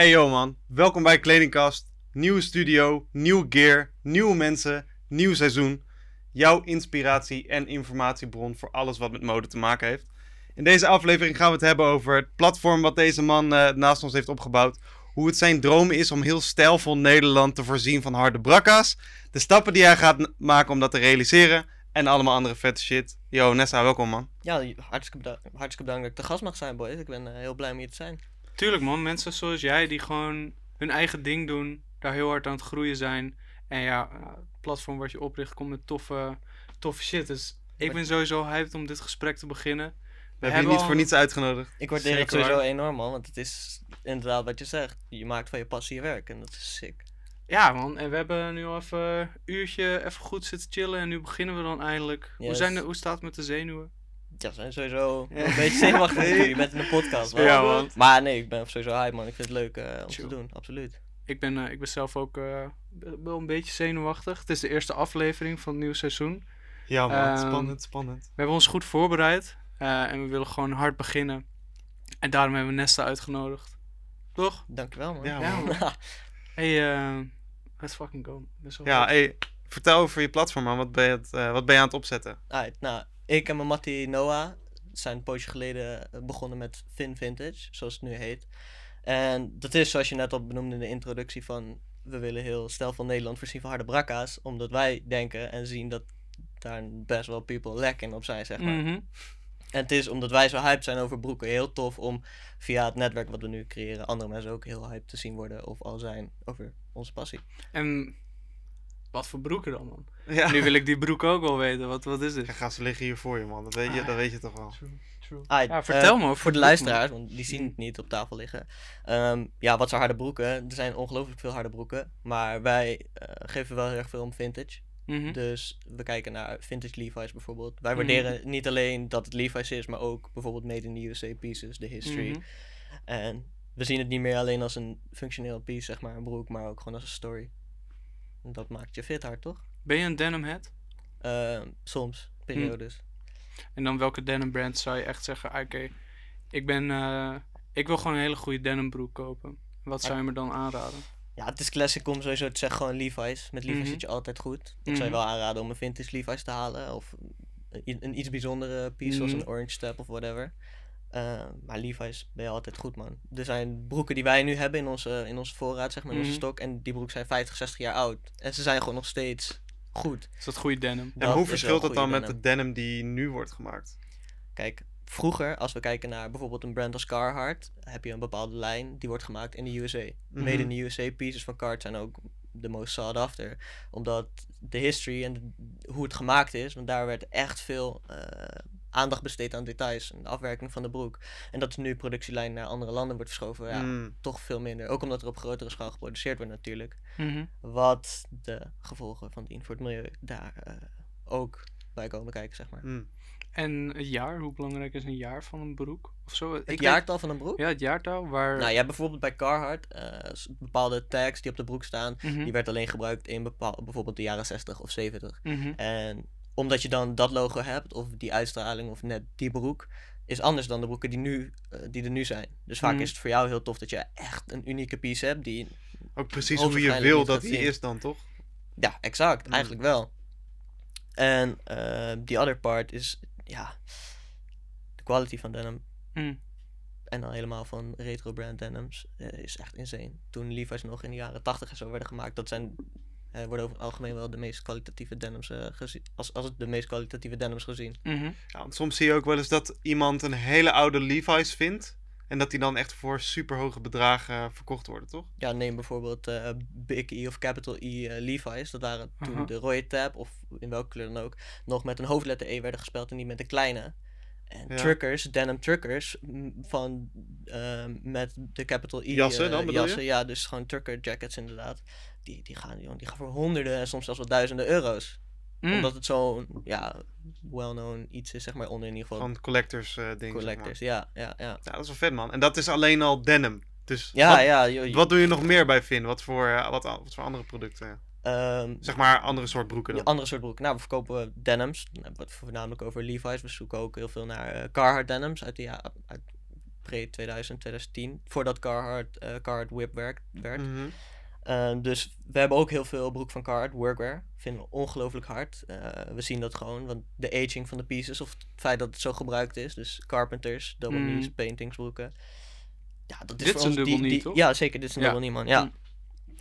Hey yo man, welkom bij Kledingkast. Nieuwe studio, nieuw gear, nieuwe mensen, nieuw seizoen. Jouw inspiratie en informatiebron voor alles wat met mode te maken heeft. In deze aflevering gaan we het hebben over het platform wat deze man eh, naast ons heeft opgebouwd. Hoe het zijn droom is om heel stijlvol Nederland te voorzien van harde brakka's. De stappen die hij gaat maken om dat te realiseren. En allemaal andere vette shit. Yo Nessa, welkom man. Ja, hartstikke, hartstikke bedankt dat ik te gast mag zijn, boys. Ik ben eh, heel blij om hier te zijn. Tuurlijk man, mensen zoals jij die gewoon hun eigen ding doen, daar heel hard aan het groeien zijn. En ja, het platform wat je opricht komt met toffe, toffe shit. Dus ik ben sowieso hyped om dit gesprek te beginnen. We hebben je niet al- voor niets uitgenodigd. Ik waardeer het sowieso waar. enorm, man. Want het is inderdaad wat je zegt. Je maakt van je passie je werk. En dat is sick. Ja man, en we hebben nu al even een uurtje even goed zitten chillen en nu beginnen we dan eindelijk. Hoe, zijn de, hoe staat het met de zenuwen? Ja, zijn sowieso een beetje zenuwachtig. natuurlijk. Je bent in een podcast, man. Ja, man. Maar nee, ik ben sowieso hype, man. Ik vind het leuk eh, om Chill. te doen. Absoluut. Ik ben, eh, ik ben zelf ook eh, wel een beetje zenuwachtig. Het is de eerste aflevering van het nieuwe seizoen. Ja man, Ehm, spannend, spannend. We hebben ons goed voorbereid eh, en we willen gewoon hard beginnen. En daarom hebben we Nesta uitgenodigd. Toch? Dankjewel, man. Ja, Ja, man. man. Hey, eh, let's fucking go. Ja, hey, vertel over je platform man. Wat ben je, het, eh, wat ben je aan het opzetten? Nou, ik en mijn mattie Noah zijn een poosje geleden eh, begonnen met Fin Vintage, zoals het nu heet. En dat is, zoals je net al benoemde in de introductie, van we willen heel stel van Nederland voorzien van harde brakka's, omdat wij denken en zien dat daar best wel people lek in op zijn, zeg maar. Mhm. En het is omdat wij zo hyped zijn over broeken, heel tof om via het netwerk wat we nu creëren, andere mensen ook heel hyped te zien worden of al zijn over onze passie. En wat voor broeken dan, man? Ja. Nu wil ik die broek ook wel weten. Wat, wat is dit? Ja, ga ze liggen hier voor je man. Dat weet je, dat weet je toch wel. Alright, Ja, vertel eh, me over Voor de luisteraars, want die zien het niet op tafel liggen. Ehm, ja, wat zijn harde broeken? Er zijn ongelooflijk veel harde broeken. Maar wij eh, geven wel heel erg veel om vintage. Mhm. Dus we kijken naar vintage Levi's bijvoorbeeld. Wij Mhm. waarderen niet alleen dat het Levi's is, maar ook bijvoorbeeld made in the USA pieces, de history. Mhm. En we zien het niet meer alleen als een functioneel piece, zeg maar, een broek, maar ook gewoon als een story. Dat maakt je fit hard, toch? Ben je een denim head? Ehm, soms, periodes. En dan welke denim brand zou je echt zeggen, ah, oké, ik ben, eh, ik wil gewoon een hele goede denim broek kopen. Wat zou je me dan aanraden? Ja, het is classic om sowieso te zeggen gewoon Levi's. Met Levi's Mhm. zit je altijd goed. Ik zou Mhm. je wel aanraden om een vintage Levi's te halen. Of een, een iets bijzondere piece zoals Mhm. een orange step of whatever. Uh, maar Levi's ben je altijd goed, man. Er zijn broeken die wij nu hebben in onze, in onze voorraad, zeg maar, in onze Mhm. stok. En die broeken zijn 50, 60 jaar oud. En ze zijn gewoon nog steeds goed. Is dat goede denim? En hoe verschilt dat dan met de denim die nu wordt gemaakt? Kijk, vroeger, als we kijken naar bijvoorbeeld een brand als Carhartt, heb je een bepaalde lijn die wordt gemaakt in de USA. Made in the USA pieces van Carhartt zijn ook de most sought after. Omdat de history en de- hoe het gemaakt is, want daar werd echt veel eh, aandacht besteed aan details en de afwerking van de broek. En dat nu productielijn naar andere landen wordt verschoven, ja, Mm, toch veel minder. Ook omdat er op grotere schaal geproduceerd wordt natuurlijk. Mhm. Wat de gevolgen van dien voor het milieu daar eh, ook bij komen kijken, zeg maar. mm. En het jaar, hoe belangrijk is een jaar van een broek? Of zo? Het Ik jaartal van een broek? ja, het jaartal waar... Nou, je hebt bijvoorbeeld bij Carhartt eh, bepaalde tags die op de broek staan. Mhm. Die werd alleen gebruikt in bepaal, bijvoorbeeld de jaren 60 of 70. Mhm. En omdat je dan dat logo hebt, of die uitstraling, of net die broek, is anders dan de broeken die, nu, eh, die er nu zijn. Dus vaak Mhm. is het voor jou heel tof dat je echt een unieke piece hebt. Die, Ook precies hoe je wil dat die is dan, toch? ja, exact. Mm. Eigenlijk wel. En eh die other part is, ja, de quality van denim. Mm. En dan helemaal van retro brand denims eh, is echt insane. Toen Levi's nog in de jaren 80 en zo werden gemaakt, dat zijn eh, worden over het algemeen wel de meest kwalitatieve denims eh, gezien. Als, als het de meest kwalitatieve denims gezien. Mhm. Ja, want soms zie je ook wel eens dat iemand een hele oude Levi's vindt. En dat die dan echt voor super hoge bedragen eh, verkocht worden, toch? Ja, neem bijvoorbeeld eh, Big E of Capital E Levi's. Dat waren toen Aha. de rode tab, of in welke kleur dan ook, nog met een hoofdletter E werden gespeld en niet met een kleine. En Ja. truckers, denim truckers, van eh, met de Capital E Jassen eh, dan, bedoel je? jassen, ja, dus gewoon trucker jackets inderdaad. Die, die, gaan, die gaan voor honderden en soms zelfs wel duizenden euro's. Mm. Omdat het zo'n, ja, well-known iets is, zeg maar, onder in ieder geval Van collectors dingen. collectors. Ja, ja, ja. Ja, dat is wel vet, man. En dat is alleen al denim. Dus Ja, wat, ja. joh, wat doe je nog meer bij Finn? Wat voor, eh, wat, wat voor andere producten? Ehm, Zeg maar andere soort broeken dan. andere soort broeken. Nou, we verkopen denims. Dan hebben we het voornamelijk over Levi's. We zoeken ook heel veel naar eh, Carhartt denims uit, de ja, uit pre-2000, 2010. Voordat Carhartt, eh Carhartt Whip werd. Mhm. Eh, dus we hebben ook heel veel broek van Carhartt, workwear. Vinden we ongelooflijk hard. Eh, we zien dat gewoon, want de aging van de pieces, of het feit dat het zo gebruikt is. Dus carpenters, double Mm. knees, paintingsbroeken. Ja, dat is Dit voor is een ons die, die- toch? Ja, zeker, dit is een Ja. double knee, man. Ja.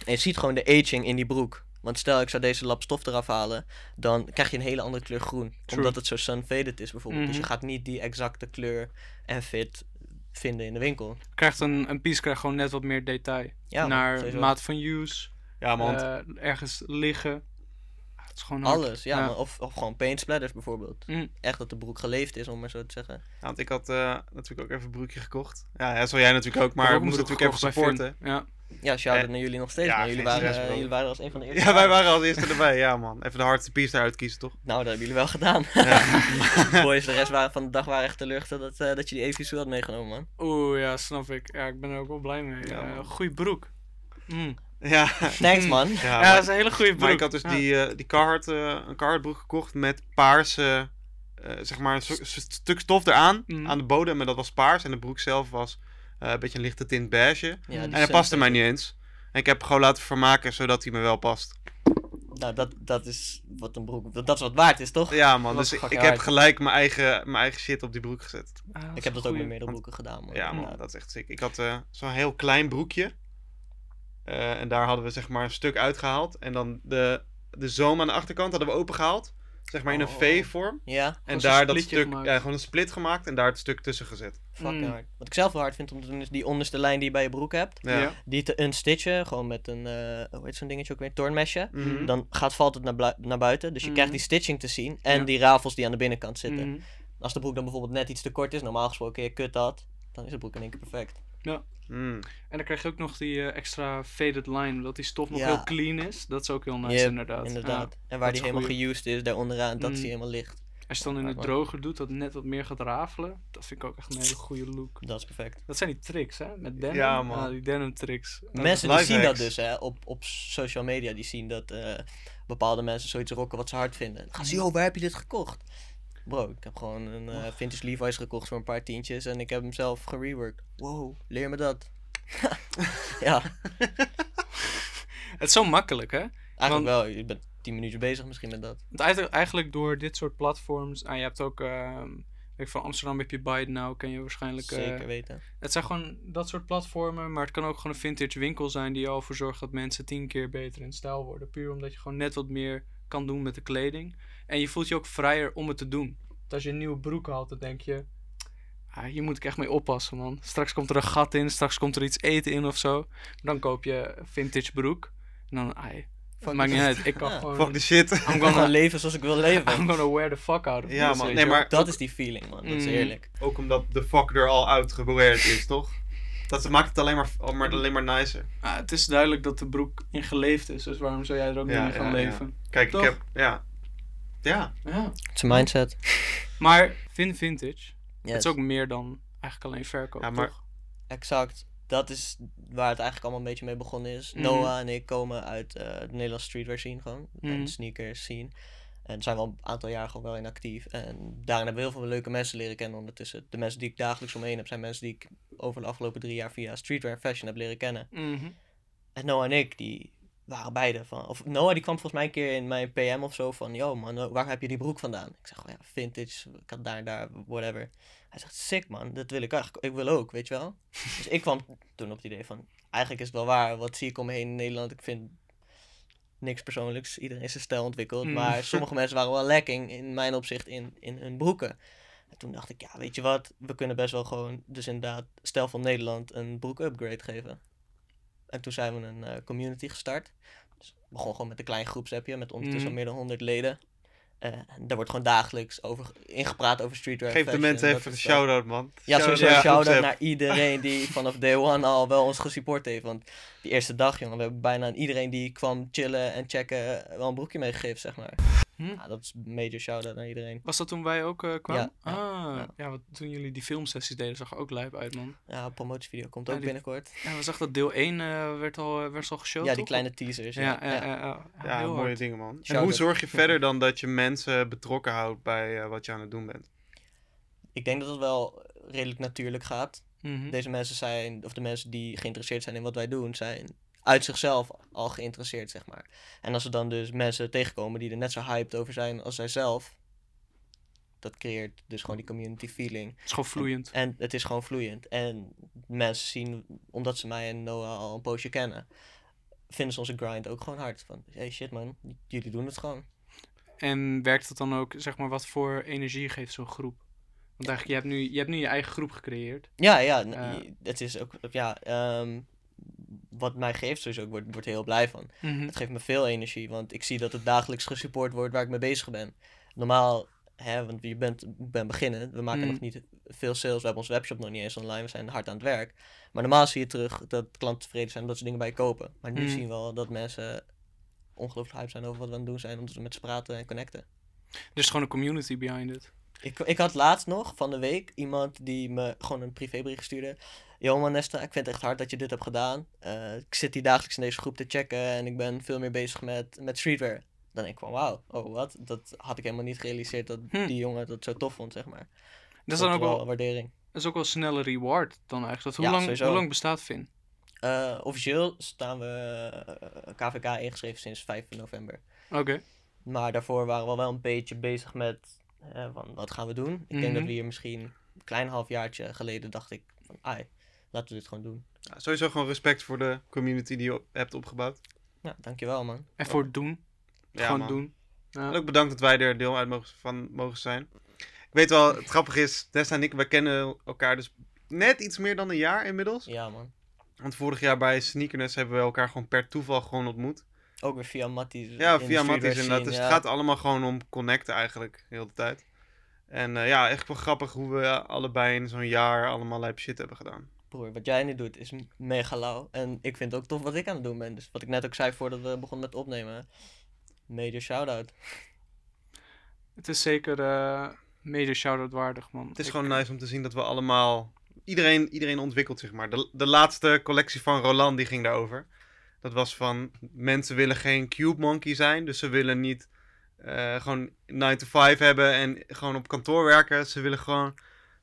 En je ziet gewoon de aging in die broek. Want stel ik zou deze lap stof eraf halen, dan krijg je een hele andere kleur groen. True. Omdat het zo sun-faded is bijvoorbeeld. Dus je Mhm. gaat niet die exacte kleur en fit vinden in de winkel. Krijgt een, een piece krijgt gewoon net wat meer detail. Ja, Naar sowieso. maat van use, Ja, man. want- eh, ergens liggen. Het is gewoon hard. Alles, ja. Ja. man. Of, of gewoon paint splatters bijvoorbeeld. Mm. Echt dat de broek geleefd is, om maar zo te zeggen. Ja, want ik had eh, natuurlijk ook even een broekje gekocht. Ja, ja, zo jij natuurlijk ook, maar Ik moest natuurlijk even supporten. Ja. Ja, shout-out naar jullie nog steeds. ja, jullie, waren, stress, bro. jullie waren als een van de eerste. Ja, wij waren als eerste erbij. Ja, man. Even de hardste piece eruit kiezen, toch? Nou, dat hebben jullie wel gedaan. Ja. Boys, de rest waren, van de dag waren echt teleurgesteld dat, eh, dat je die EVSU had meegenomen, man. Oeh, ja, snap ik. Ja, ik ben er ook wel blij mee. Ja, man. goeie broek. Mm. ja. Thanks, man. Ja, Ja, maar- dat is een hele goede broek. Maar ik had dus Ja. die, eh die Carhartt, eh, een Carhartt broek gekocht met paarse, eh, zeg maar een stu- stu- stuk stof eraan, Mhm. aan de bodem. En dat was paars. En de broek zelf was eh, een beetje een lichte tint beige. Ja, En hij paste mij niet eens. En ik heb hem gewoon laten vermaken, zodat hij me wel past. Nou, dat, dat is wat een broek... Dat, dat is wat waard is, toch? Ja man, dus ik, heb gelijk mijn eigen, mijn eigen shit op die broek gezet. Ah, Ik heb dat ook met meerdere broeken gedaan, man. Ja man, dat is echt sick. Ik had eh, zo'n heel klein broekje. Eh, en daar hadden we zeg maar een stuk uitgehaald. En dan de, de zoom aan de achterkant hadden we opengehaald. Zeg maar in een Oh. V-vorm. Ja, En daar dat stuk, ja, gewoon een split gemaakt en daar het stuk tussen gezet. fucking Mm. hard. Wat ik zelf wel hard vind om te doen is die onderste lijn die je bij je broek hebt. Ja. Ja. Die te unstitchen, gewoon met een, eh hoe heet zo'n dingetje ook weer, toornmesje. Mhm. Dan gaat, valt het naar, naar buiten, dus je krijgt die stitching te zien en Ja. die rafels die aan de binnenkant zitten. Als de broek dan bijvoorbeeld net iets te kort is, normaal gesproken je kut had, dan is de broek in één keer perfect. Mm. En dan krijg je ook nog die eh, extra faded line, omdat die stof nog Ja. heel clean is. Dat is ook heel nice, Yep, inderdaad. Inderdaad. en waar die helemaal goeie. geused is, daar onderaan, dat Mm. is die helemaal licht. Ja. Als je dan in het droger doet, dat het net wat meer gaat rafelen. Dat vind ik ook echt een hele goede look. Dat is perfect. Dat zijn die tricks, hè? Met denim. Ja, man. Ah, die denim tricks. Mensen die zien dat dus hè, op, op social media, die zien dat eh, bepaalde mensen zoiets rocken wat ze hard vinden. Dan gaan ze, joh, waar heb je dit gekocht? Bro, ik heb gewoon een eh, vintage Levi's gekocht voor een paar tientjes en ik heb hem zelf gereworked. Wow, leer me dat. ja, Het is zo makkelijk, hè? eigenlijk Want- wel. Je bent tien minuten bezig misschien met dat. Want eigenlijk- door dit soort platforms. Ah, je hebt ook. ehm, weet ik van Amsterdam heb je It Now, ken je waarschijnlijk. eh, Zeker weten. het zijn gewoon dat soort platformen. Maar het kan ook gewoon een vintage winkel zijn die al voor zorgt dat mensen tien keer beter in stijl worden. Puur omdat je gewoon net wat meer kan doen met de kleding. En je voelt je ook vrijer om het te doen. Want als je een nieuwe broek haalt, dan denk je. Ah, hier moet ik echt mee oppassen, man. Straks komt er een gat in, straks komt er iets eten in of zo. Dan koop je een vintage broek. En dan, ai, Fuck maakt the niet shit. uit. Ik kan Ja. gewoon. Fuck the shit. I'm Ik kan gonna, gewoon leven zoals ik wil I'm leven. gonna wear the fuck out of Ja, this, man. Nee, maar Dat ook, is die feeling, man. Dat is Mm. eerlijk. ook omdat de fuck er al uit geweerd is, toch? Dat maakt het alleen maar, maar, alleen maar nicer. Ah, het is duidelijk dat de broek in geleefd is, dus waarom zou jij er ook Ja, niet in gaan ja. leven? Kijk, Toch? ik heb... Ja. Ja. Ja. Het is een mindset. Maar Vin Vintage, Yes. het is ook meer dan eigenlijk alleen verkoop, Ja, maar- toch? Exact. Dat is waar het eigenlijk allemaal een beetje mee begonnen is. Mhm. Noah en ik komen uit eh, de Nederlandse streetwear scene gewoon. Mhm. En sneakers scene. En zijn we al een aantal jaar gewoon wel in actief. En daarin hebben we heel veel leuke mensen leren kennen ondertussen. De mensen die ik dagelijks omheen heb, zijn mensen die ik over de afgelopen drie jaar via streetwear en fashion heb leren kennen. Mhm. En Noah en ik, die waren beide van... Of Noah die kwam volgens mij een keer in mijn PM of zo van... Yo man, waar heb je die broek vandaan? Ik zeg gewoon, ja, vintage. Ik had daar en daar, whatever. Hij zegt, sick man, dat wil ik eigenlijk. Ik wil ook, weet je wel. dus ik kwam toen op het idee van... Eigenlijk is het wel waar, wat zie ik om me heen in Nederland. Ik vind niks persoonlijks. Iedereen is zijn stijl ontwikkeld. Mm. Maar sommige mensen waren wel lacking in mijn opzicht in, in hun broeken. En toen dacht ik, ja, weet je wat? We kunnen best wel gewoon, dus inderdaad, Stijl van Nederland een broek upgrade geven. En toen zijn we een eh, community gestart. Dus we begon gewoon met een klein groepsappje met ondertussen Mhm. al meer dan 100 leden. En daar wordt gewoon dagelijks over ingepraat over streetwear. Geef de mensen even een shout-out, man. Ja, sowieso Shout-out shout-out naar iedereen die vanaf day one al wel ons gesupport heeft. Want die eerste dag, jongen, we hebben bijna aan iedereen die kwam chillen en checken wel een broekje meegegeven, zeg maar. Hm? Ja, dat is een major shout-out naar iedereen. Was dat toen wij ook eh, kwamen? Ja, ja, ah, ja. ja. want toen jullie die filmsessies deden, zag er ook lijp uit, man. Ja, een promotievideo komt Ja, ook die- binnenkort. Ja, we zagen dat deel 1 eh, werd al, eh, werd al geshowd, Ja, die toch? kleine teasers. Ja, Ja, ja, ja. ja. ja, ja, Ja, heel mooie hard. dingen, man. En hoe zorg je verder dan dat je mensen betrokken houdt bij wat je aan het doen bent? Ik denk dat het wel redelijk natuurlijk gaat. Mhm. Deze mensen zijn, of de mensen die geïnteresseerd zijn in wat wij doen, zijn uit zichzelf al geïnteresseerd, zeg maar. En als er dan dus mensen tegenkomen die er net zo hyped over zijn als zij zelf, dat creëert dus gewoon die community feeling. Het is gewoon vloeiend. En het is gewoon vloeiend. En mensen zien, omdat ze mij en Noah al een poosje kennen, vinden ze onze grind ook gewoon hard. Van, hey shit man, jullie doen het gewoon. En werkt het dan ook, zeg maar, wat voor energie geeft zo'n groep? Want eigenlijk, je hebt nu je, hebt nu je eigen groep gecreëerd. Ja, ja, je- het is ook, ja, ehm, wat mij geeft sowieso, ik word, word er heel blij van. Mhm. Het geeft me veel energie, want ik zie dat het dagelijks gesupport wordt waar ik mee bezig ben. Normaal, hè, want je bent, ben beginnen, we maken Mm. nog niet veel sales, we hebben onze webshop nog niet eens online, we zijn hard aan het werk. Maar normaal zie je terug dat klanten tevreden zijn omdat ze dingen bij je kopen. Maar nu Mm. zien we al dat mensen ongelooflijk hype zijn over wat we aan het doen zijn, omdat ze met ze praten en connecten. Er is gewoon een community behind it. Ik, ik had laatst nog van de week iemand die me gewoon een privébericht stuurde. Yo man Nesta, ik vind het echt hard dat je dit hebt gedaan. Eh, ik zit hier dagelijks in deze groep te checken en ik ben veel meer bezig met, met streetwear. Dan denk ik van wauw, oh wat? Dat had ik helemaal niet gerealiseerd dat Hm. die jongen dat zo tof vond, zeg maar. Dat is dan ook wel, waardering. dat is ook wel snelle reward dan eigenlijk. Dat, hoe, Ja, lang, sowieso. hoe lang bestaat Finn? Eh, officieel staan we eh, KVK ingeschreven sinds 5 november. Oké. Maar daarvoor waren we wel een beetje bezig met eh, van wat gaan we doen. Ik denk Mhm. dat we hier misschien een klein halfjaartje geleden dacht ik van ai, laten we dit gewoon doen. Ja, sowieso gewoon respect voor de community die je op- hebt opgebouwd. Ja, dankjewel man. En voor het doen. Ja, gewoon man. doen. Ja. En ook bedankt dat wij er deel uit mogen, van mogen zijn. Ik weet wel, het grappige is, Tessa en ik, wij kennen elkaar dus net iets meer dan een jaar inmiddels. Ja man. Want vorig jaar bij Sneakerness hebben we elkaar gewoon per toeval gewoon ontmoet. Ook weer via Matties. Ja, via Matties inderdaad. Dus ja. het gaat allemaal gewoon om connecten eigenlijk, heel de tijd. En eh, ja, echt wel grappig hoe we allebei in zo'n jaar allemaal lijp shit hebben gedaan. Broer, wat jij nu doet is mega lauw. En ik vind het ook tof wat ik aan het doen ben. Dus wat ik net ook zei voordat we begonnen met opnemen. Major shout-out. Het is zeker eh mede shout-out waardig, man. Het is Ik- gewoon nice om te zien dat we allemaal... Iedereen, iedereen ontwikkelt zich maar. De, de laatste collectie van Roland die ging daarover. Dat was van, mensen willen geen cube monkey zijn. Dus ze willen niet eh, gewoon 9 to 5 hebben en gewoon op kantoor werken. Ze willen gewoon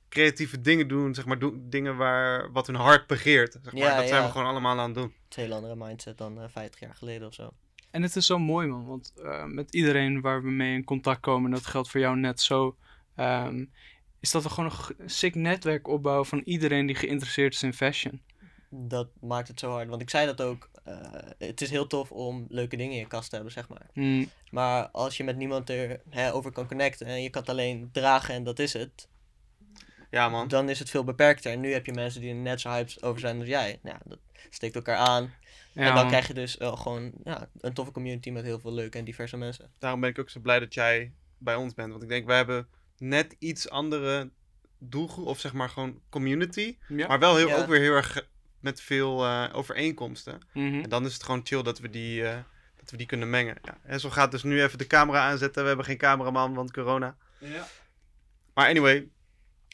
creatieve dingen doen. Zeg maar, doen, dingen waar, wat hun hart begeert. Zeg maar. Ja, dat zijn we gewoon allemaal aan het doen. Het is een hele andere mindset dan eh 50 jaar geleden of zo. En het is zo mooi, man. Want eh, met iedereen waar we mee in contact komen, en dat geldt voor jou net zo, ehm, is dat we gewoon een sick netwerk opbouwen van iedereen die geïnteresseerd is in fashion. Dat maakt het zo hard. Want ik zei dat ook. eh, het is heel tof om leuke dingen in je kast te hebben, zeg maar. Mm, Maar als je met niemand er hè, over kan connecten en je kan het alleen dragen en dat is het, Ja, man. dan is het veel beperkter. En nu heb je mensen die er net zo hyped over zijn als jij. Nou, ja, dat steekt elkaar aan. ja, en dan man. krijg je dus wel gewoon ja, een toffe community met heel veel leuke en diverse mensen. Daarom ben ik ook zo blij dat jij bij ons bent. Want ik denk, wij hebben net iets andere doelgroep. Of zeg maar gewoon community. Ja. Maar wel heel, Ja. ook weer heel erg eh, met veel eh, overeenkomsten. Mhm. En dan is het gewoon chill dat we die, eh, dat we die kunnen mengen. Ja. En zo gaat dus nu even de camera aanzetten. We hebben geen cameraman, want corona. Ja. Maar anyway,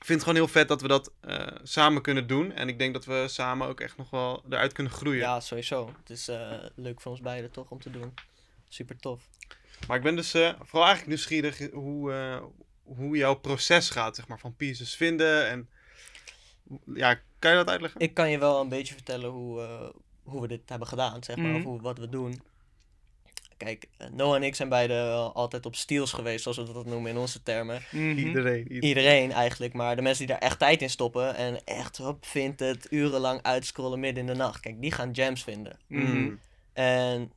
ik vind het gewoon heel vet dat we dat eh, samen kunnen doen. En ik denk dat we samen ook echt nog wel eruit kunnen groeien. Ja, sowieso. Het is eh, leuk voor ons beiden toch om te doen. Super tof. Maar ik ben dus eh, vooral eigenlijk nieuwsgierig hoe, hoe jouw proces gaat, zeg maar, van pieces vinden. En ja, kan je dat uitleggen? Ik kan je wel een beetje vertellen hoe, hoe we dit hebben gedaan, zeg maar, Mhm. of hoe, wat we doen. Kijk, eh, Noah en ik zijn beide wel altijd op steels geweest, zoals we dat noemen in onze termen. Mhm. Iedereen. iedereen. Iedereen eigenlijk, maar de mensen die daar echt tijd in stoppen en echt, hop, vindt het, urenlang uitscrollen midden in de nacht. Kijk, die gaan jams vinden. Mhm. Mm. En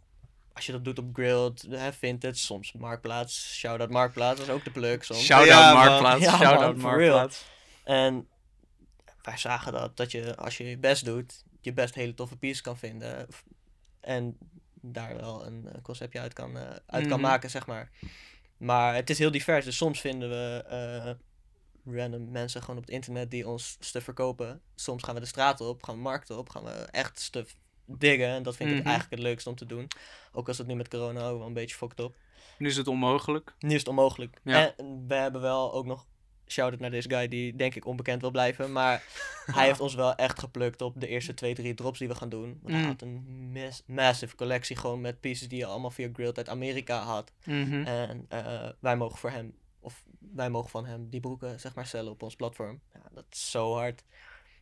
als je dat doet op Grilled, hè, Vintage, soms Marktplaats, shout-out Marktplaats, dat is ook de pluk soms. Shout-out Ja. Marktplaats. Ja, Shout-out. Marktplaats. En wij zagen dat, dat je als je je best doet, je best hele toffe pieces kan vinden. En daar wel een, eh, conceptje uit kan, eh, uit kan Mhm. maken, zeg maar. Maar het is heel divers, dus soms vinden we eh, random mensen gewoon op het internet die ons stuff verkopen. Soms gaan we de straten op, gaan we markten op, gaan we echt stuff diggen. En dat vind ik Mhm. eigenlijk het leukste om te doen. Ook als het nu met corona wel een beetje fucked op. Nu is het onmogelijk. Nu is het onmogelijk. Ja. En we hebben wel ook nog shout-out naar deze guy die denk ik onbekend wil blijven. Maar hij heeft ons wel echt geplukt op de eerste twee, drie drops die we gaan doen. Want hij Mm. had een mas- massive collectie gewoon met pieces die je allemaal via Grilled uit Amerika had. Mhm. En eh, wij mogen voor hem, of wij mogen van hem die broeken zeg maar cellen op ons platform. Ja, dat is zo hard.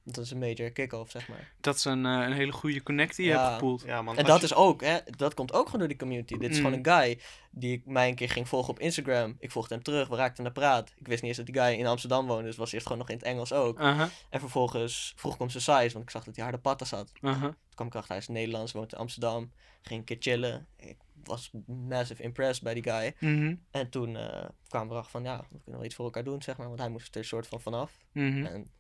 Dat is een major kick-off, zeg maar. Dat is een, eh, een hele goede connect die je Ja. hebt gepoeld. Ja, man. En dat je- is ook, hè, dat komt ook gewoon door die community. Dit is Mm. gewoon een guy die ik mij een keer ging volgen op Instagram. Ik volgde hem terug, we raakten naar praat. Ik wist niet eens dat die guy in Amsterdam woonde, dus was eerst gewoon nog in het Engels ook. Aha, En vervolgens vroeg ik om zijn size, want ik zag dat hij harde patas had. aha. Toen kwam ik achter, hij is Nederlands, woont in Amsterdam. Ging een keer chillen. Ik was massive impressed bij die guy. Mhm, En toen eh, kwamen we erachter van, ja, we kunnen wel iets voor elkaar doen, zeg maar. Want hij moest er soort van vanaf. mhm, En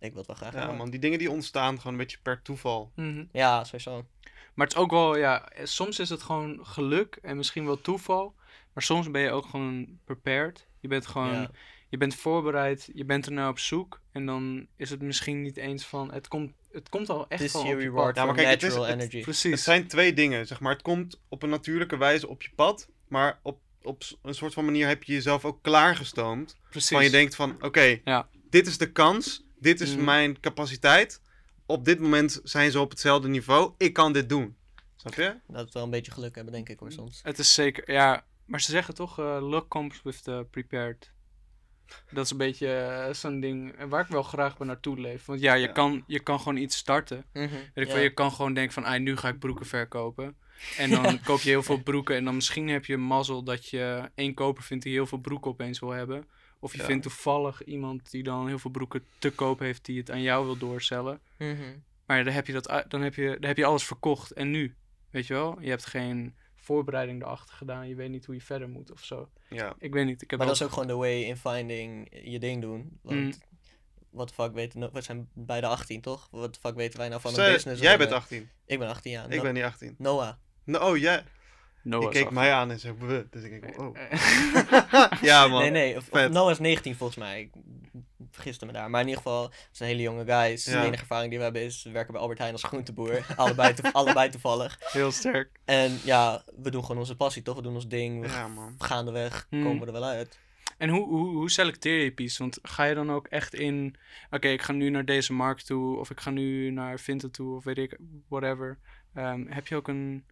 ik wil het wel graag Ja, hebben. man. Die dingen die ontstaan gewoon een beetje per toeval. mhm. Ja, sowieso. Maar het is ook wel, ja, eh, soms is het gewoon geluk en misschien wel toeval. Maar soms ben je ook gewoon prepared. Je bent gewoon, Ja. je bent voorbereid, je bent er naar op zoek. En dan is het misschien niet eens van, het komt, het komt al echt This gewoon is your op je reward pad. Ja, maar kijk, het is- natural het- energy. Het Precies. zijn twee dingen, zeg maar. Het komt op een natuurlijke wijze op je pad. Maar op, op s- een soort van manier heb je jezelf ook klaargestoomd. Precies. Van je denkt van, oké, Ja. dit is de kans. Dit is Mhm. mijn capaciteit. Op dit moment zijn ze op hetzelfde niveau. Ik kan dit doen. Snap je? Dat we wel een beetje geluk hebben, denk ik hoor, soms. Het is zeker, ja, maar ze zeggen toch, eh luck comes with the prepared. Dat is een beetje eh, zo'n ding eh, waar ik wel graag bij naartoe leef. Want ja, je, Ja. Kan, je kan gewoon iets starten. Mhm, Weet ik ja. wel, je kan gewoon denken van, ah, nu ga ik broeken verkopen. En dan koop je heel veel broeken en dan misschien heb je mazzel dat je één koper vindt die heel veel broeken opeens wil hebben. Of je Ja. vindt toevallig iemand die dan heel veel broeken te koop heeft die het aan jou wil doorcellen. Mhm. Maar dan heb je, dat, dan heb je, dan heb je alles verkocht. En nu? Weet je wel? Je hebt geen voorbereiding erachter gedaan. Je weet niet hoe je verder moet of zo. Ja. Ik weet niet. Ik heb Maar dat is ook gewoon de way in finding je ding doen. Want Mm. wat de fuck weten we, we zijn beide 18 toch? Wat de fuck weten wij nou van een business? jij bent eh, 18. Ik ben 18 jaar. Ik ben niet 18. Noah. No, oh, jij. Ik keek mij aan en zei, "Wuh." dus ik denk, oh. Ja, man. Nee, nee. Of. Noah is 19 volgens mij. Ik vergiste me daar. Maar in ieder geval, het is een hele jonge guy. Ja. De enige ervaring die we hebben is we werken bij Albert Heijn als groenteboer. allebei, to- allebei toevallig. Heel sterk. En ja, we doen gewoon onze passie toch? We doen ons ding. We Ja, man. gaandeweg Hmm. komen we er wel uit. En hoe, hoe, hoe selecteer je pieces? Want ga je dan ook echt in... Oké, ik ga nu naar deze markt toe. Of ik ga nu naar Vinted toe. Of weet ik, whatever. Ehm, heb je ook een...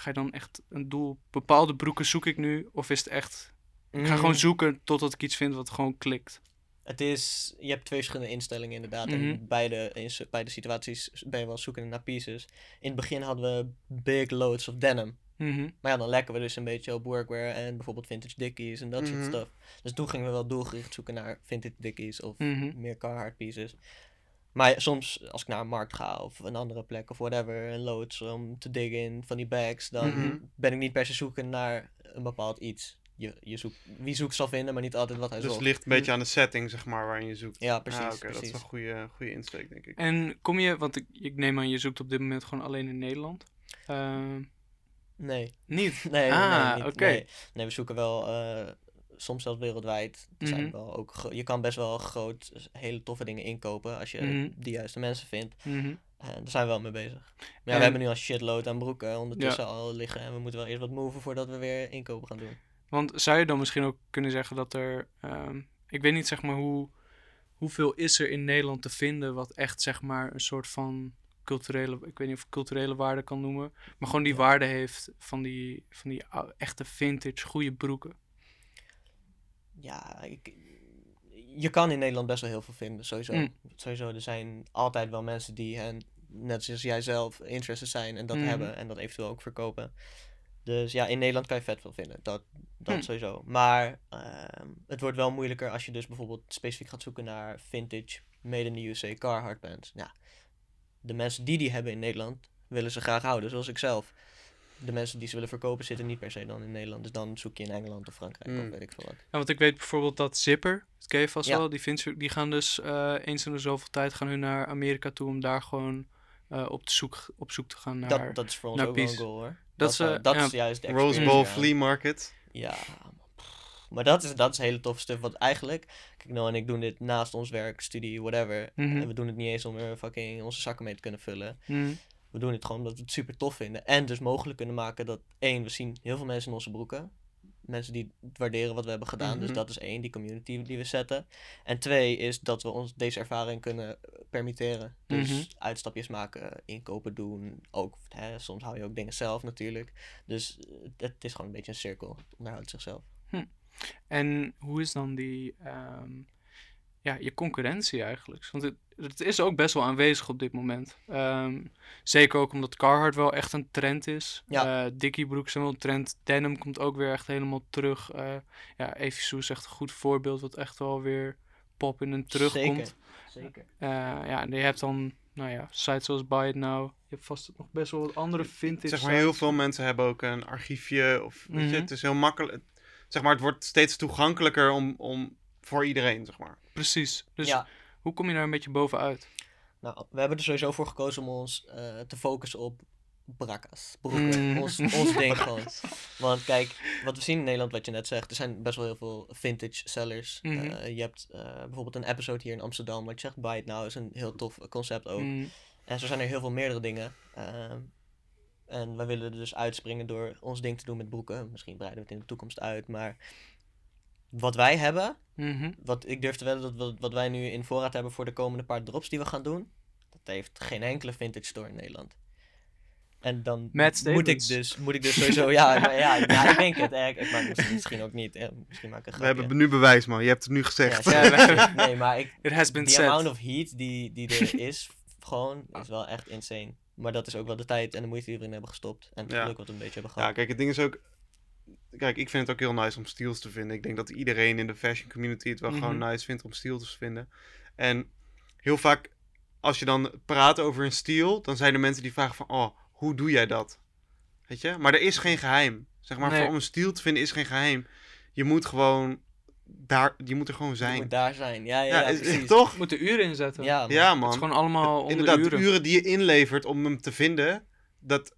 Ga je dan echt een doel... Bepaalde broeken zoek ik nu? Of is het echt... Ik ga Mm. gewoon zoeken totdat ik iets vind wat gewoon klikt. Het is, je hebt twee verschillende instellingen inderdaad. Mhm. En beide, in beide situaties ben je wel zoekende naar pieces. In het begin hadden we big loads of denim. Mhm. Maar ja, dan lekken we dus een beetje op workwear en bijvoorbeeld vintage dickies en dat Mhm. soort stuff. Dus toen gingen we wel doelgericht zoeken naar vintage dickies of Mhm. meer Carhartt pieces. Maar soms, als ik naar een markt ga of een andere plek of whatever, een loods om te diggen in van die bags, dan Mhm. ben ik niet per se zoeken naar een bepaald iets. Je, je zoekt, wie zoekt zal vinden, maar niet altijd wat hij Dus het zoekt. ligt een beetje aan de setting, zeg maar, waarin je zoekt. Ja, precies. Ah, oké, dat is precies. een goede, goede insteek, denk ik. En kom je... Want ik, ik neem aan, je zoekt op dit moment gewoon alleen in Nederland. Ehm, Nee, niet? nee, Ah, nee, niet, oké. nee. Nee, we zoeken wel eh, soms zelfs wereldwijd. Er zijn Mhm. wel ook je kan best wel groot, hele toffe dingen inkopen als je Mhm. de juiste mensen vindt. En daar zijn we wel mee bezig. Maar ja, En- we hebben nu al shitload aan broeken ondertussen al liggen. En we moeten wel eerst wat moven voordat we weer inkopen gaan doen. Want zou je dan misschien ook kunnen zeggen dat er... ehm, ik weet niet zeg maar hoe, hoeveel is er in Nederland te vinden wat echt zeg maar een soort van culturele... Ik weet niet of ik culturele waarde kan noemen. Maar gewoon die Ja. waarde heeft van die, van die ou- echte vintage goede broeken. Ja, ik, je kan in Nederland best wel heel veel vinden, sowieso. Mm. Sowieso, er zijn altijd wel mensen die, en net zoals jij zelf, interested zijn en dat Mhm. hebben en dat eventueel ook verkopen. Dus ja, in Nederland kan je vet veel vinden, dat, dat Hm. sowieso. Maar ehm, het wordt wel moeilijker als je dus bijvoorbeeld specifiek gaat zoeken naar vintage, made in the USA Carhartt bands. Ja, de mensen die die hebben in Nederland, willen ze graag houden, zoals ik zelf. De mensen die ze willen verkopen zitten niet per se dan in Nederland. Dus dan zoek je in Engeland of Frankrijk of Mm. weet ik veel wat. Ja, want ik weet bijvoorbeeld dat Zipper, dat ken je vast Ja. wel, die, vintage- die gaan dus eh, eens in de zoveel tijd gaan hun naar Amerika toe om daar gewoon eh, op, te zoek, op zoek te gaan naar... Dat, dat is voor ons ook wel een goal hoor. Dat eh, dat ja. is juist de Rose Bowl. Flea Market. Ja, maar dat is, dat is hele toffe stuff. Want eigenlijk, kijk Noah en ik doen dit naast ons werk, studie, whatever. Mhm. En we doen het niet eens om er fucking onze zakken mee te kunnen vullen. Mhm. We doen het gewoon omdat we het super tof vinden. En dus mogelijk kunnen maken dat, één, we zien heel veel mensen in onze broeken. Mensen die waarderen wat we hebben gedaan. Dus Mhm. dat is één, die community die we zetten. En twee is dat we ons deze ervaring kunnen permitteren. Dus Mhm. uitstapjes maken, inkopen doen. Ook, hè, soms hou je ook dingen zelf natuurlijk. Dus eh, het, is gewoon een beetje een cirkel. Het onderhoudt zichzelf. En hoe is dan die... ehm, ja, je concurrentie eigenlijk. Want het, het is ook best wel aanwezig op dit moment. Ehm, zeker ook omdat Carhartt wel echt een trend is. Ja. Eh, Dickie broeks zijn wel een trend. Denim komt ook weer echt helemaal terug. Eh ja, Evisu is echt een goed voorbeeld wat echt wel weer pop in en terugkomt. Zeker. Zeker. Eh, ja, en je hebt dan, nou ja, sites zoals Buy It Now. Je hebt vast nog best wel wat andere vintage Zeg maar, heel veel mensen hebben ook een archiefje. Of, weet je, Mhm. het is heel makkelijk. Zeg maar, het wordt steeds toegankelijker om, om, voor iedereen, zeg maar. Precies. Dus ja, hoe kom je daar een beetje bovenuit? nou, we hebben er sowieso voor gekozen om ons eh, te focussen op brakkas, broeken, Mm. ons, ons ding gewoon. Want kijk, wat we zien in Nederland, wat je net zegt, er zijn best wel heel veel vintage sellers. Mhm. Eh, je hebt eh, bijvoorbeeld een episode hier in Amsterdam, wat je zegt, Buy It Now is een heel tof concept ook. Mm, En zo zijn er heel veel meerdere dingen. Ehm, en wij willen er dus uitspringen door ons ding te doen met broeken. Misschien breiden we het in de toekomst uit, maar wat wij hebben, mhm. wat ik durf te wedden dat wat, wat wij nu in voorraad hebben voor de komende paar drops die we gaan doen, dat heeft geen enkele vintage store in Nederland. En dan moet ik, dus, moet ik dus sowieso, ja, maar ja, ja, ik denk het. eh, Ik, ik maak misschien, misschien ook niet. eh, misschien maak ik een We hebben nu bewijs, man. Je hebt het nu gezegd. Ja, Ja, nee, maar ik, It has been die said. amount of heat die, die er is, gewoon, is wel echt insane. Maar dat is ook wel de tijd en de moeite die we erin hebben gestopt. En het Ja. geluk wat we een beetje hebben Ja, gehad. kijk, het ding is ook... Kijk, ik vind het ook heel nice om steals te vinden. Ik denk dat iedereen in de fashion community het wel gewoon Mhm. nice vindt om steals te vinden. En heel vaak, als je dan praat over een steal, dan zijn er mensen die vragen van... Oh, hoe doe jij dat? Weet je? Maar er is geen geheim. Zeg maar, Nee. voor om een steal te vinden is geen geheim. Je moet gewoon... Daar, je moet er gewoon Je zijn. moet daar zijn. Ja, ja, Ja, ja, is- precies. toch? Je moet de uren inzetten. Ja, man. Ja, Het is man. gewoon allemaal onder Inderdaad, uren. de uren die je inlevert om hem te vinden, dat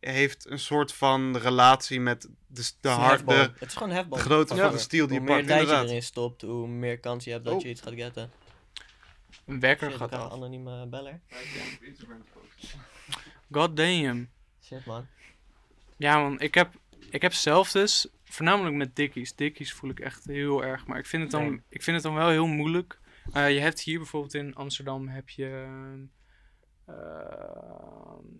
heeft een soort van relatie met de, de, Het is een hard, hefboom. de, Het is gewoon de grootte Ja. van de steel die Hoe je meer pakt. tijd je Inderdaad. erin stopt, hoe meer kans je hebt dat Oh. je iets gaat getten. Een wekker gaat een af. anonieme beller. God damn. Shit, man. Ja man, ik heb, ik heb zelf dus, voornamelijk met dickies. Dickies voel ik echt heel erg, maar ik vind het dan, ik vind het dan wel heel moeilijk. Eh, je hebt hier bijvoorbeeld in Amsterdam, heb je, eh,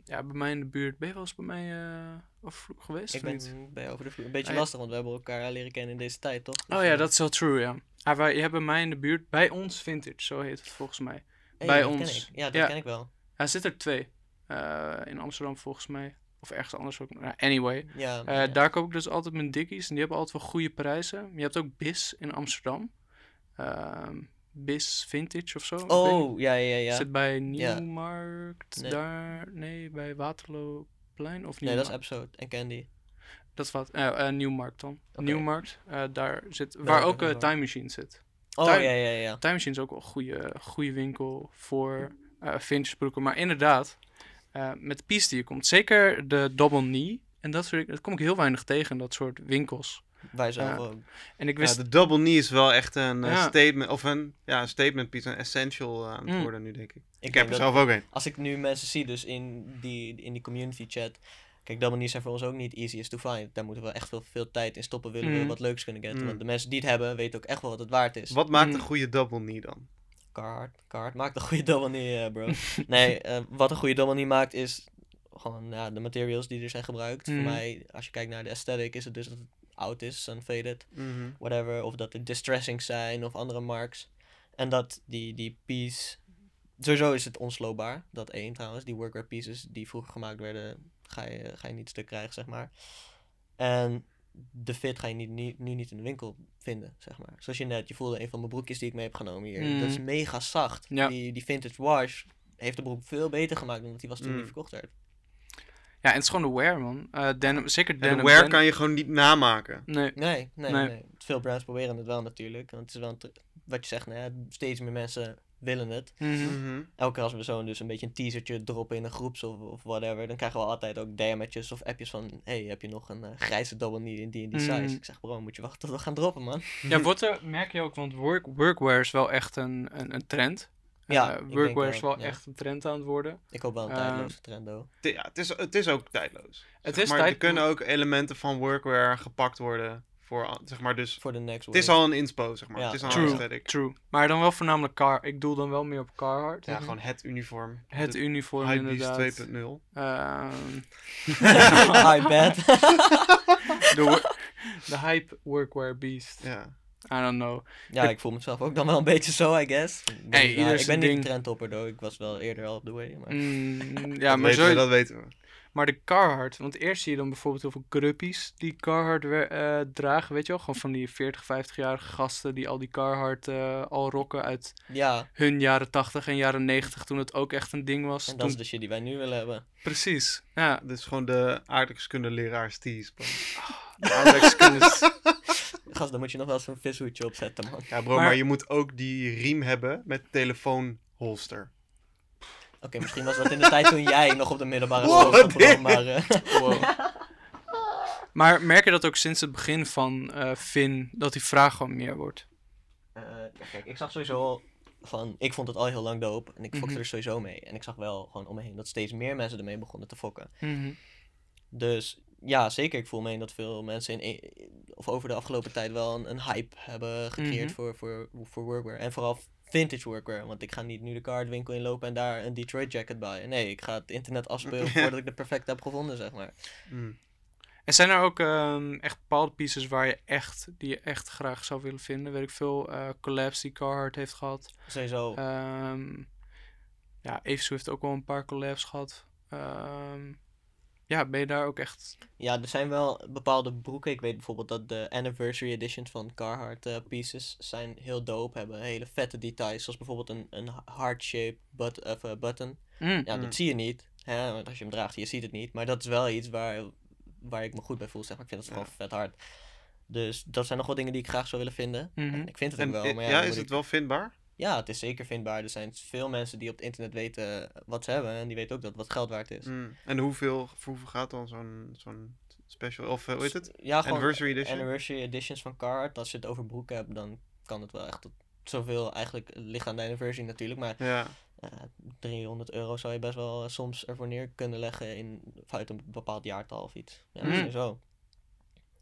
ja bij mij in de buurt, ben je wel eens bij mij eh over vloer geweest Ik niet? ben bij over de vloer. Een beetje Ah, lastig, want we hebben elkaar leren kennen in deze tijd, toch? Dus, Oh ja, eh, dat is wel true, ja. Ah, wij, je hebt bij mij in de buurt, bij ons Vintage, zo heet het volgens mij. hey, bij dat ken ons. ik. Ja, dat Ja. ken ik wel. Er zitten er twee, eh, in Amsterdam volgens mij. Of ergens anders ook. Nou, anyway. Ja, Eh, ja. Daar koop ik dus altijd mijn dickies. En die hebben altijd wel goede prijzen. Je hebt ook BIS in Amsterdam. Ehm BIS Vintage of zo. Oh, ja, ja, ja. Zit bij Ja. Nieuwmarkt Nee. daar? Nee, bij Waterlooplein of Nee, dat Nieuwmarkt? is episode en Candy. Dat is wat. eh, eh, Nieuwmarkt dan. Oké. Nieuwmarkt. eh, daar zit, waar ook. Time Machine zit. Oh, ja, ja, ja. Time Machine is ook wel een goede, goede winkel voor vintage broeken. Maar inderdaad, met de piece die je komt. Zeker de double knee. En dat, soort, dat kom ik heel weinig tegen dat soort winkels. Wij zelf Ja. ook. En ik Ja, wist... de double knee is wel echt een eh, Ja. statement, of een, ja, een statement piece, een essential eh, aan het Mm. worden nu, denk ik. Ik, Ik heb er zelf ook een. Als ik nu mensen zie, dus in die, in die community chat. Kijk, double knees zijn voor ons ook niet easiest to find. Daar moeten we echt veel, veel tijd in stoppen, willen we Mm. wat leuks kunnen getten. Mm. Want de mensen die het hebben, weten ook echt wel wat het waard is. Wat maakt Mm. een goede double knee dan? Card, card. Maakt een goede double knee, eh, bro. nee, eh, wat een goede double knee maakt is gewoon ja, de materials die er zijn gebruikt. Voor mij, als je kijkt naar de aesthetic, is het dus dat het oud is, unfaded, Mhm. whatever. Of dat er distressings zijn of andere marks. En dat die, die piece... Sowieso is het onsloopbaar, dat één trouwens. Die workwear pieces die vroeger gemaakt werden, ga je, ga je niet stuk krijgen, zeg maar. En de fit ga je niet, niet, nu niet in de winkel vinden, zeg maar. Zoals je net, je voelde een van mijn broekjes die ik mee heb genomen hier. Dat is Mm. mega zacht. Ja. Die, die vintage wash heeft de broek veel beter gemaakt dan dat die was toen Mm. die verkocht werd. Ja, en het is gewoon de wear, man. Eh denim, zeker En denim. de wear denim- kan je gewoon niet namaken. Nee. Nee, nee, Nee. nee. Veel brands proberen het wel natuurlijk. Want het is wel wat je zegt, nou ja, steeds meer mensen willen het. Mhm. Mhm. Elke keer als we zo dus een beetje een teasertje droppen in een groeps of, of whatever, dan krijgen we altijd ook DM'tjes of appjes van, hey, heb je nog een eh, grijze double knee in die en die Mm. size? Ik zeg, bro, moet je wachten tot we gaan droppen, man. Ja, wordt er, merk je ook, want work, workwear is wel echt een, een, een trend. Ja, Eh, ik denk workwear is wel, ja. echt een trend aan het worden. Ik hoop wel een Ehm, tijdloze trend, though. Ti- Ja, het is, het is ook tijdloos. Het Zeg is maar, tijd- Er kunnen ook elementen van workwear gepakt worden voor, zeg maar, dus... Voor de next Het is wave. al een inspo, zeg maar. Ja. Het is al True. een aesthetic. True. Maar dan wel voornamelijk car. Ik doel dan wel meer op Carhartt. Ja, gewoon het uniform. Het De uniform inderdaad. 2.0. Ehm, I bet. de, wo- de hype workwear beast. Ja. I don't know. Ja, Ik- ik voel mezelf ook dan wel een beetje zo, I guess. Ik ben, Hey, ik ben niet een ding. trendhopper, though. Ik was wel eerder al op the way. Maar... Mm, dat, ja, maar, weten zo, we, dat weten we. maar de Carhartt, want eerst zie je dan bijvoorbeeld heel veel gruppies die Carhartt we- eh, dragen, weet je wel? Gewoon van die 40, 50-jarige gasten die al die Carhartt eh, al rocken uit Ja, hun jaren 80 en jaren 90 toen het ook echt een ding was. en dat Toen- is de shit die wij nu willen hebben. Precies, ja. Dit is gewoon de aardrijkskunde leraar Stees. bro. de aardrijkskunde. Gast, dan moet je nog wel zo'n vishoedje opzetten, man. Ja bro, maar... Maar- je moet ook die riem hebben met telefoonholster. Oké, misschien was dat in de tijd toen jij nog op de middelbare Wow, school zat, dit- maar... eh, Wow. Maar merk je dat ook sinds het begin van eh Finn, dat die vraag gewoon meer wordt? eh, kijk, ik zag sowieso al van... Ik vond het al heel lang dope en ik fokte Mhm. er sowieso mee. En ik zag wel gewoon om me heen dat steeds meer mensen ermee begonnen te fokken. Mhm. Dus ja, zeker. Ik voel me in dat veel mensen in, of over de afgelopen tijd wel een, een hype hebben gecreëerd Mhm. voor, voor, voor workwear. En vooral vintage workwear. Want ik ga niet nu de kaartwinkel inlopen en daar een Detroit jacket bij. Nee, ik ga het internet afspelen voordat ik de perfecte heb gevonden, zeg maar. Mm. En zijn er ook ehm, echt bepaalde pieces waar je echt, die je echt graag zou willen vinden? Weet ik veel, eh collabs die Carhartt heeft gehad. Sowieso. Ehm ja, Evenzo heeft ook wel een paar collabs gehad. Ehm, ja, ben je daar ook echt... Ja, er zijn wel bepaalde broeken. Ik weet bijvoorbeeld dat de anniversary editions van Carhartt eh, pieces zijn heel dope. Hebben hele vette details. Zoals bijvoorbeeld een, een heart-shaped but, of, eh, button. Mm, Ja, Mm. dat zie je niet. Hè? Want als je hem draagt, je ziet het niet. Maar dat is wel iets waar, waar ik me goed bij voel. Zeg maar. Ik vind het gewoon vet hard. Dus dat zijn nog wel dingen die ik graag zou willen vinden. Mhm. En ik vind het En, ook wel. Maar ja, ja, is het ik- wel vindbaar? Ja, het is zeker vindbaar. Er zijn veel mensen die op het internet weten wat ze hebben. En die weten ook dat wat geld waard is. Mm. En hoeveel, voor hoeveel gaat dan zo'n zo'n special, of eh, hoe heet het? Ja, Anniversary edition? anniversary editions van Carhartt. Als je het over broeken hebt, dan kan het wel echt tot zoveel eigenlijk ligt aan de anniversary natuurlijk. Maar Ja, eh, 300 euro zou je best wel eh, soms ervoor neer kunnen leggen in, uit een bepaald jaartal of iets. Ja, Mm. sowieso.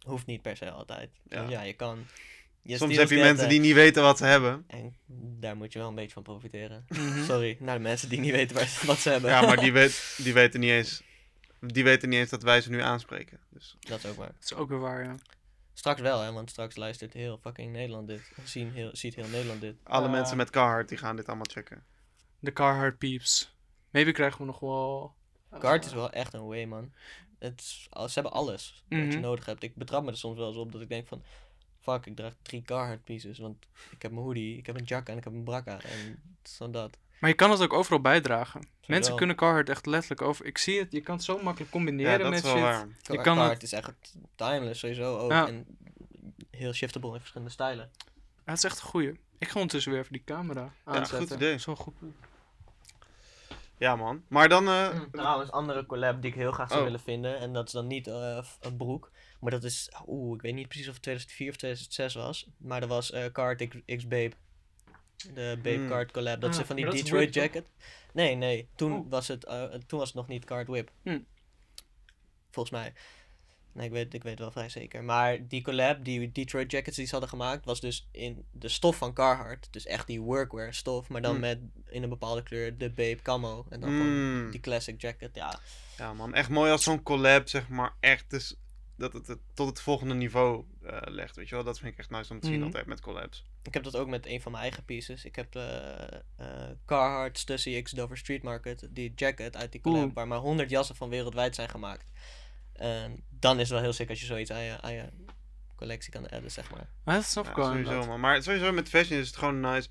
Hoeft niet per se altijd. Ja je kan. Je soms heb je mensen die niet weten wat ze hebben. En daar moet je wel een beetje van profiteren. Mhm. Sorry, naar de mensen die niet weten wat ze hebben. Ja, maar die, weet, die weten niet eens. Die weten niet eens dat wij ze nu aanspreken. Dus Dat is ook waar. Dat is ook weer waar, ja. Straks wel, hè, want straks luistert heel fucking Nederland dit. Zien heel, ziet heel Nederland dit. alle mensen met Carhartt die gaan dit allemaal checken. De Carhartt peeps. Maybe krijgen we nog wel... Kaart is wel echt een way, man. Het ze hebben alles wat je Mhm. nodig hebt. Ik betrap me er soms wel eens op dat ik denk van... Fuck, ik draag drie Carhartt pieces. Want ik heb mijn hoodie, ik heb een jacka en ik heb een brakka. En zo dat. Maar je kan het ook overal bijdragen. Mensen Sowieso. kunnen Carhartt echt letterlijk over... Ik zie het, je kan het zo makkelijk combineren Ja, dat met is wel shit. waar. Je kan Carhartt is echt timeless sowieso ook. Ja. En heel shiftable in verschillende stijlen. Ja, het is echt een goeie. Ik ga ondertussen weer even die camera aanzetten. goed idee. Zo goed. Ja, man. Maar dan... eh, Trouwens, andere collab die ik heel graag zou Oh. willen vinden. En dat is dan niet eh, een broek. Maar dat is... Oeh, ik weet niet precies of het 2004 of 2006 was. Maar er was eh Card X, X Babe. De Babe Hmm. Card collab. Dat Ah, is van die dat Detroit toch? jacket. Nee, nee. Toen, Oh. was het, eh, toen was het nog niet Card Whip. Hmm. Volgens mij. Nee, ik weet, ik weet wel vrij zeker. Maar die collab, die Detroit jackets die ze hadden gemaakt, was dus in de stof van Carhartt. Dus echt die workwear stof. Maar dan Hmm. met in een bepaalde kleur de Babe camo. En dan gewoon die classic jacket. Ja, ja, man. Echt mooi als zo'n collab, zeg maar, echt is... Dat het het tot het volgende niveau eh, legt, weet je wel. Dat vind ik echt nice om te zien Mhm. altijd met collabs. Ik heb dat ook met een van mijn eigen pieces. Ik heb de eh, Carhartt Stussy X Dover Street Market, die jacket uit die collab, Oeh. waar maar 100 jassen van wereldwijd zijn gemaakt. En dan is het wel heel sick als je zoiets aan je, aan je collectie kan adden, zeg maar. Maar dat Ja, wel. sowieso, man. Maar sowieso met fashion is het gewoon nice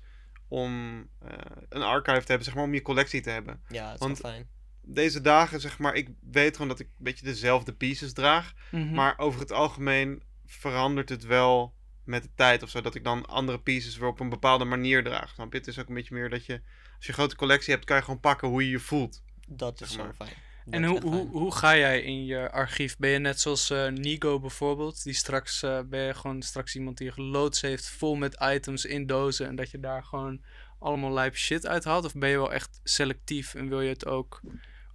om eh, een archive te hebben, zeg maar, om je collectie te hebben. Ja, het is Want- wel fijn. Deze dagen, zeg maar, ik weet gewoon dat ik een beetje dezelfde pieces draag. Mhm. Maar over het algemeen verandert het wel met de tijd of zo. Dat ik dan andere pieces weer op een bepaalde manier draag. Snap je? Het is ook een beetje meer dat je, als je een grote collectie hebt, kan je gewoon pakken hoe je je voelt. Dat is zeg zo maar. fijn. Dat En hoe, hoe, hoe ga jij in je archief? Ben je net zoals eh, Nigo bijvoorbeeld? Die straks eh, ben je gewoon straks iemand die geloods heeft vol met items in dozen. En dat je daar gewoon allemaal lijp shit uit haalt? Of ben je wel echt selectief en wil je het ook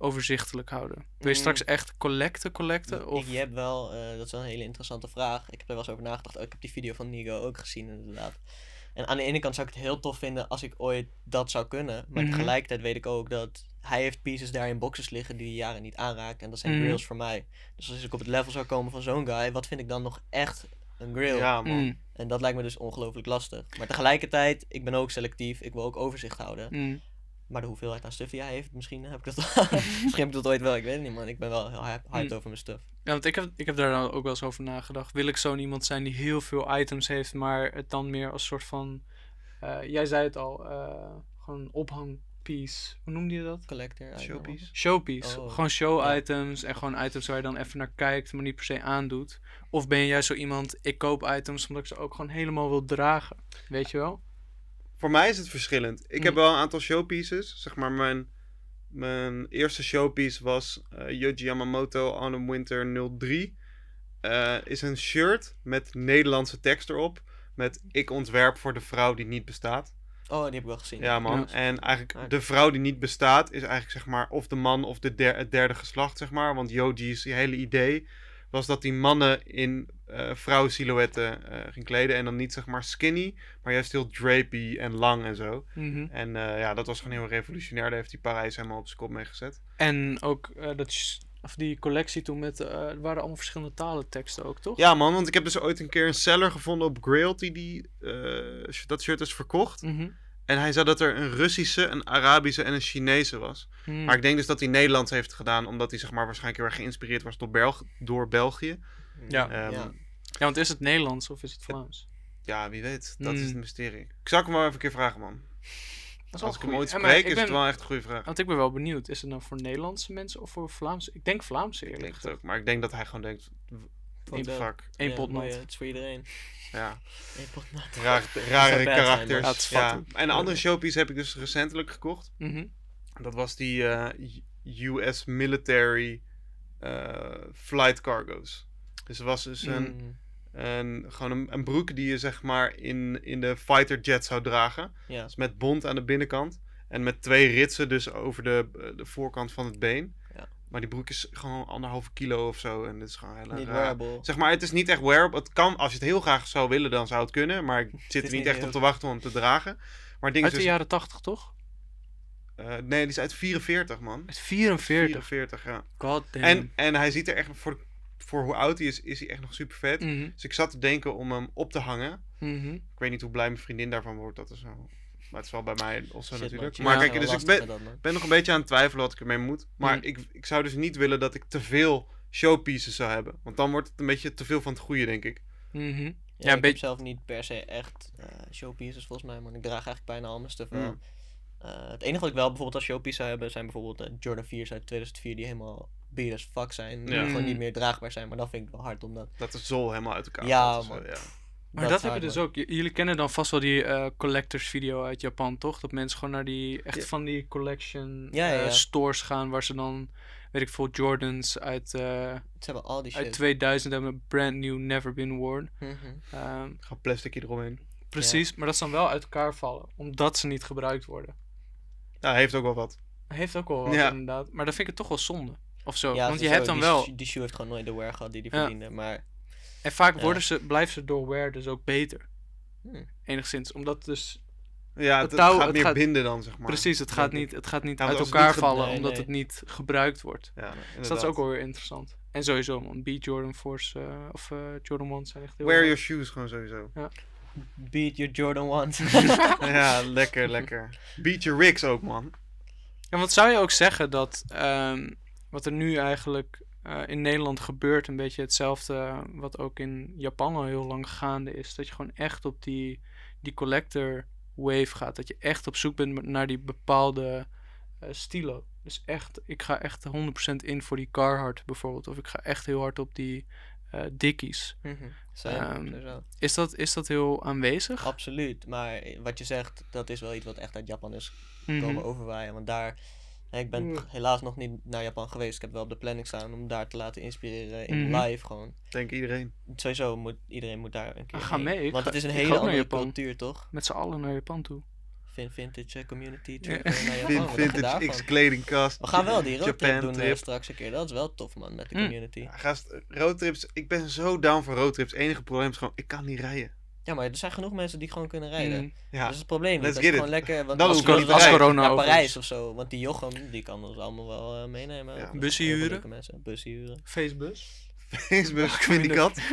overzichtelijk houden? Wil je Mm. straks echt collecten, collecten? Ik, Of... je hebt wel, eh, dat is wel een hele interessante vraag. Ik heb er wel eens over nagedacht. Oh, ik heb die video van Nigo ook gezien, inderdaad. En aan de ene kant zou ik het heel tof vinden als ik ooit dat zou kunnen. Maar Mhm. tegelijkertijd weet ik ook dat hij heeft pieces daar in boxes liggen die hij jaren niet aanraakt. En dat zijn Mhm. grails voor mij. Dus als ik op het level zou komen van zo'n guy, wat vind ik dan nog echt een grill. Ja, man. Mm, En dat lijkt me dus ongelooflijk lastig. Maar tegelijkertijd, ik ben ook selectief. Ik wil ook overzicht houden. Maar de hoeveelheid aan stuff die hij heeft, misschien heb ik dat, misschien heb ik dat ooit wel. Ik weet het niet, man. Ik ben wel heel hype- hyped Mm. over mijn stuff. Ja, want ik heb, ik heb daar dan ook wel eens over nagedacht. Wil ik zo'n iemand zijn die heel veel items heeft, maar het dan meer als soort van... eh, jij zei het al, eh, gewoon een ophangpiece. Hoe noemde je dat? Collector. Showpiece. Showpiece. Oh. Gewoon show Ja. items en gewoon items waar je dan even naar kijkt, maar niet per se aandoet. Of ben je juist zo iemand, ik koop items omdat ik ze ook gewoon helemaal wil dragen. Weet je wel? Voor mij is het verschillend. Ik Mm. heb wel een aantal showpieces. Zeg maar, mijn, mijn eerste showpiece was eh Yoji Yamamoto Autumn Winter 03. Eh, is een shirt met Nederlandse tekst erop. Met ik ontwerp voor de vrouw die niet bestaat. Oh, die heb ik wel gezien. Ja, man. Ja. En eigenlijk Ah. de vrouw die niet bestaat is eigenlijk zeg maar of de man of de der- het derde geslacht, zeg maar. Want Yoji's hele idee was dat die mannen in eh vrouwensilhouetten eh ging kleden. En dan niet zeg maar skinny, maar juist heel drapey en lang en zo. Mhm. En eh, ja, dat was gewoon heel revolutionair. Daar heeft hij Parijs helemaal op zijn kop mee gezet. En ook dat, of die collectie toen met, waren allemaal verschillende talen teksten ook, toch? Ja, man, want ik heb dus ooit een keer een seller gevonden op Grailty die eh, dat shirt is verkocht. Mhm. En hij zei dat er een Russische, een Arabische en een Chinese was. Mm. Maar ik denk dus dat hij Nederlands heeft gedaan, omdat hij zeg maar waarschijnlijk heel erg geïnspireerd was door, Belg door België. Ja. Ehm, Ja. Ja, want is het Nederlands of is het Vlaams? Ja, wie weet. Dat is Mm. het mysterie. Ik zou hem wel even een keer vragen, man. Dat is wel Als ik hem ooit spreek, is het wel echt een goede vraag. Want ik ben wel benieuwd, is het nou voor Nederlandse mensen of voor Vlaamse? Ik denk Vlaamse Ik eerlijk denk het gezegd. ook. Maar ik denk dat hij gewoon denkt, what the fuck. Eén Ja, pot nat. eh, Het is voor iedereen. Ja, Eén pot nat. raar, rare karakters. Ja, En een andere showpiece heb ik dus recentelijk gekocht. Mhm. Dat was die eh, US Military eh, Flight Cargo's. Dus was dus een, Mm, een, gewoon een, een broek die je zeg maar in, in de fighter jet zou dragen. Ja. Dus met bont aan de binnenkant. En met twee ritsen dus over de, de voorkant van het been. Maar die broek is gewoon anderhalve kilo of zo. En dit is gewoon heel wearable. Zeg maar, het is niet echt wearable. Het kan, als je het heel graag zou willen, dan zou het kunnen. Maar ik zit er niet echt op te wachten om het te dragen. Maar het ding Uit is de dus... jaren 80 toch? eh, nee, die is uit 44, man. Uit 44. 44, ja. God damn. En, en hij ziet er echt, voor, voor hoe oud hij is, is hij echt nog super vet. Mhm, Dus ik zat te denken om hem op te hangen. mhm. Ik weet niet hoe blij mijn vriendin daarvan wordt. Dat is zo. Maar het is wel bij mij of zo Shit, natuurlijk. Maar Ja, kijk, dus ik ben, nog een beetje aan het twijfelen wat ik ermee moet. Maar Mm. ik, ik zou dus niet willen dat ik te veel showpieces zou hebben. Want dan wordt het een beetje te veel van het goede, denk ik. Mhm. Ja, Ja, ik heb zelf niet per se echt eh, showpieces volgens mij, man. Ik draag eigenlijk bijna al mijn stuff wel. Mm. Eh, het enige wat ik wel bijvoorbeeld als showpiece zou hebben, zijn bijvoorbeeld de Jordan 4's uit 2004, die helemaal beer as fuck zijn. Die Ja. gewoon niet Mm. meer draagbaar zijn, maar dat vind ik wel hard, omdat... Dat de zool helemaal uit elkaar Ja, man. ja. Maar dat dat, is heb je hard, dus ook. J- jullie kennen dan vast wel die eh, collectors video uit Japan, toch? Dat mensen gewoon naar die, echt Ja. van die collection Ja, ja, eh, stores gaan, waar ze dan, weet ik veel, Jordans uit, eh, Ze hebben al die shit. uit 2000 hebben, brand new, never been worn. Mhm. Ehm, Gewoon plastic eromheen. precies, maar dat ze dan wel uit elkaar vallen, omdat ze niet gebruikt worden. Hij heeft ook wel wat. Heeft ook wel wat, Ja. inderdaad. Maar dan vind ik het toch wel zonde. Of zo. Ja, Want je hebt dan die wel... Die shoe heeft gewoon nooit de wear gehad die hij Ja. verdiende, maar... En vaak Ja. worden ze, blijven ze door wear dus ook beter. Hmm. Enigszins. Omdat dus... Ja, Het het, touw- gaat het meer gaat- binden dan, zeg maar. Precies, het gaat niet, het gaat niet Ja, uit elkaar niet vallen, nee, omdat nee. het niet gebruikt wordt. Ja, Dus dat is ook wel weer interessant. En sowieso, man. Beat Jordan Force eh, of eh, Jordan 1 zijn echt heel... Wear your shoes gewoon sowieso. Beat your Jordan ones. ja, lekker, lekker. Beat your rigs ook, man. Ja, want zou je ook zeggen dat ehm, wat er nu eigenlijk eh, in Nederland gebeurt, een beetje hetzelfde wat ook in Japan al heel lang gaande is. Dat je gewoon echt op die, die collector wave gaat. Dat je echt op zoek bent naar die bepaalde eh, stilo. Dus echt, ik ga echt 100% in voor die Carhartt bijvoorbeeld. Of ik ga echt heel hard op die eh Dickies. Mhm. Same, Ehm. Is dat, is dat heel aanwezig? Absoluut, maar wat je zegt, dat is wel iets wat echt uit Japan is Mhm. komen overwaaien. Want daar, ik ben Mm. helaas nog niet naar Japan geweest. Ik heb wel op de planning staan om daar te laten inspireren in Mhm. live gewoon. Denk iedereen. Sowieso moet iedereen moet daar een keer ga heen. mee, ik Want ga- het is een hele andere Japan. cultuur, toch? Met z'n allen naar Japan toe. Vin vintage eh, community trip eh, naar Japan. Vin- vintage? X kledingkast. We gaan wel die roadtrip doen eh, trip. straks een keer. Dat is wel tof, man, met de Mm. community. Ja, gast, roadtrips. Ik ben zo down voor roadtrips. Het enige probleem is gewoon, ik kan niet rijden. Ja, maar er zijn genoeg mensen die gewoon kunnen rijden. Mm. Ja, Dat is het probleem let's Dat is gewoon it. lekker. Want als naar- corona Parijs of zo. Want die Jochem, die kan ons allemaal wel eh, meenemen. Ja. Veel huren? leuke Mensen. Busje huren. Facebus. Facebook, vind ik dat.